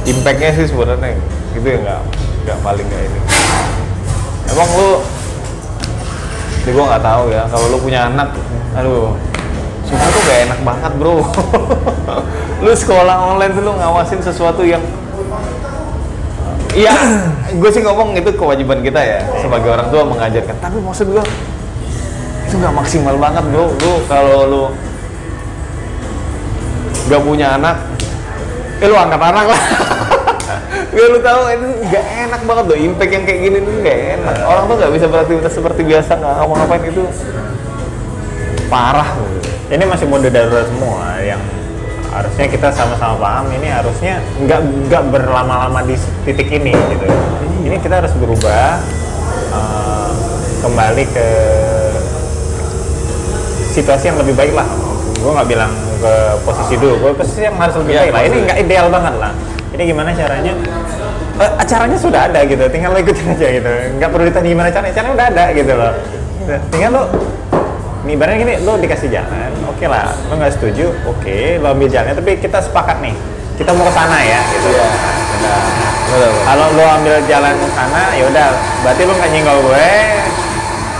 Impactnya sih sebenarnya itu yang nggak nggak paling nggak ini emang lu ini gua nggak tahu ya kalau lu punya anak aduh sumpah tuh gak enak banget bro. Lu sekolah online tuh lu ngawasin sesuatu yang Iya, gue sih ngomong itu kewajiban kita ya sebagai orang tua mengajarkan. Tapi maksud gue itu nggak maksimal banget bro. Lu kalau lu nggak punya anak, eh lu angkat anak lah. ya lu tahu itu nggak enak banget loh. Impact yang kayak gini tuh nggak enak. Orang tuh nggak bisa beraktivitas seperti biasa nggak ngapa-ngapain itu parah. Ini masih mode darurat semua yang harusnya kita sama-sama paham ini harusnya nggak nggak berlama-lama di titik ini gitu. Ini kita harus berubah eh, kembali ke situasi yang lebih baik lah. Gue nggak bilang ke posisi dulu gue posisi yang harus lebih Iya, baik lah. Ini nggak ideal banget lah. Ini gimana caranya? Eh, acaranya sudah ada gitu tinggal lo ikutin aja gitu. Nggak perlu ditanya gimana caranya caranya udah ada gitu loh. Tinggal lo nih ibaratnya gini lo dikasih jalan oke lah lo nggak setuju? Oke lo ambil jalannya. Tapi kita sepakat nih kita mau ke sana ya gitu. Iya, benar. kalau lo ambil jalan ke sana ya udah. Berarti lo nggak nyenggol gue.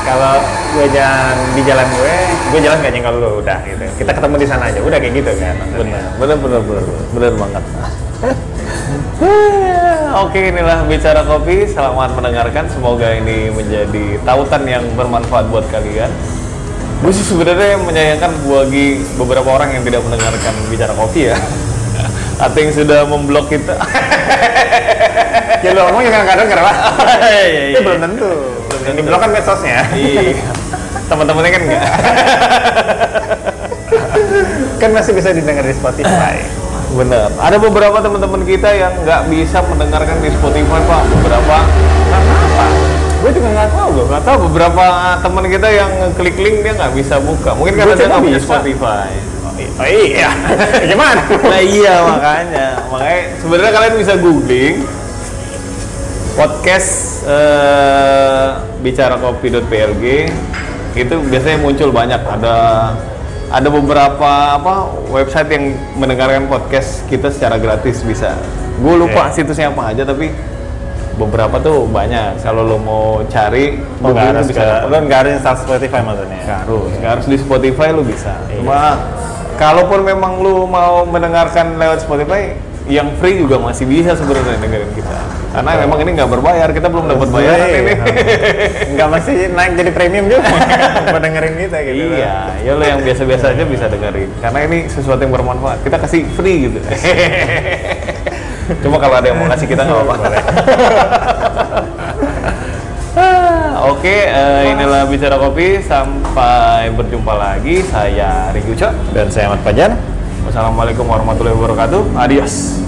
Kalau gue jalan di jalan gue gue jalan nggak nyenggol lo udah gitu. Kita ketemu di sana aja. Udah kayak gitu kan bener bener bener bener, bener banget. Oke inilah bicara kopi. Selamat mendengarkan. Semoga ini menjadi tautan yang bermanfaat buat kalian gue sih sebenarnya menyayangkan bagi beberapa orang yang tidak mendengarkan bicara kopi ya. Atau yang sudah memblok kita ya lo ngomong juga nggak denger lah Iya, itu iya. belum tentu. Yang tentu. di blok kan medsosnya. Iya. Teman-temannya kan enggak kan masih bisa didengar di Spotify. Bener ada beberapa teman-teman kita yang nggak bisa mendengarkan di Spotify pak. Beberapa kenapa gue juga nggak tahu gue Gak tahu beberapa teman kita yang ngeklik link dia nggak bisa buka. Mungkin karena dia nggak punya. Spotify. oh iya gimana Nah iya makanya, makanya sebenarnya kalian bisa googling podcast eh, bicara kopi.plg itu biasanya muncul banyak ada ada beberapa apa website yang mendengarkan podcast kita secara gratis bisa. Gue lupa Oke. situsnya apa aja tapi beberapa tuh banyak. Kalau lo mau cari, Oh, nggak harus tuh ke, lo nggak harus install Spotify maksudnya Nggak harus, nggak harus di Spotify lu bisa. Iya. Cuma kalaupun memang lu mau mendengarkan lewat Spotify, yang free juga masih bisa sebenarnya dengerin kita. Karena Betul. memang ini nggak berbayar, kita belum dapat bayaran Iya. ini. nggak mesti naik jadi premium juga buat dengerin kita gitu iya, ya lo yang biasa-biasa aja bisa dengerin. Karena ini sesuatu yang bermanfaat. Kita kasih free gitu. Cuma kalau ada yang mau kasih kita nggak apa-apa. Ah, Oke, eh, inilah bicara kopi. Sampai berjumpa lagi. Saya Riki Ucok. dan saya Ahmad Fajar Wassalamualaikum warahmatullahi wabarakatuh. Adios.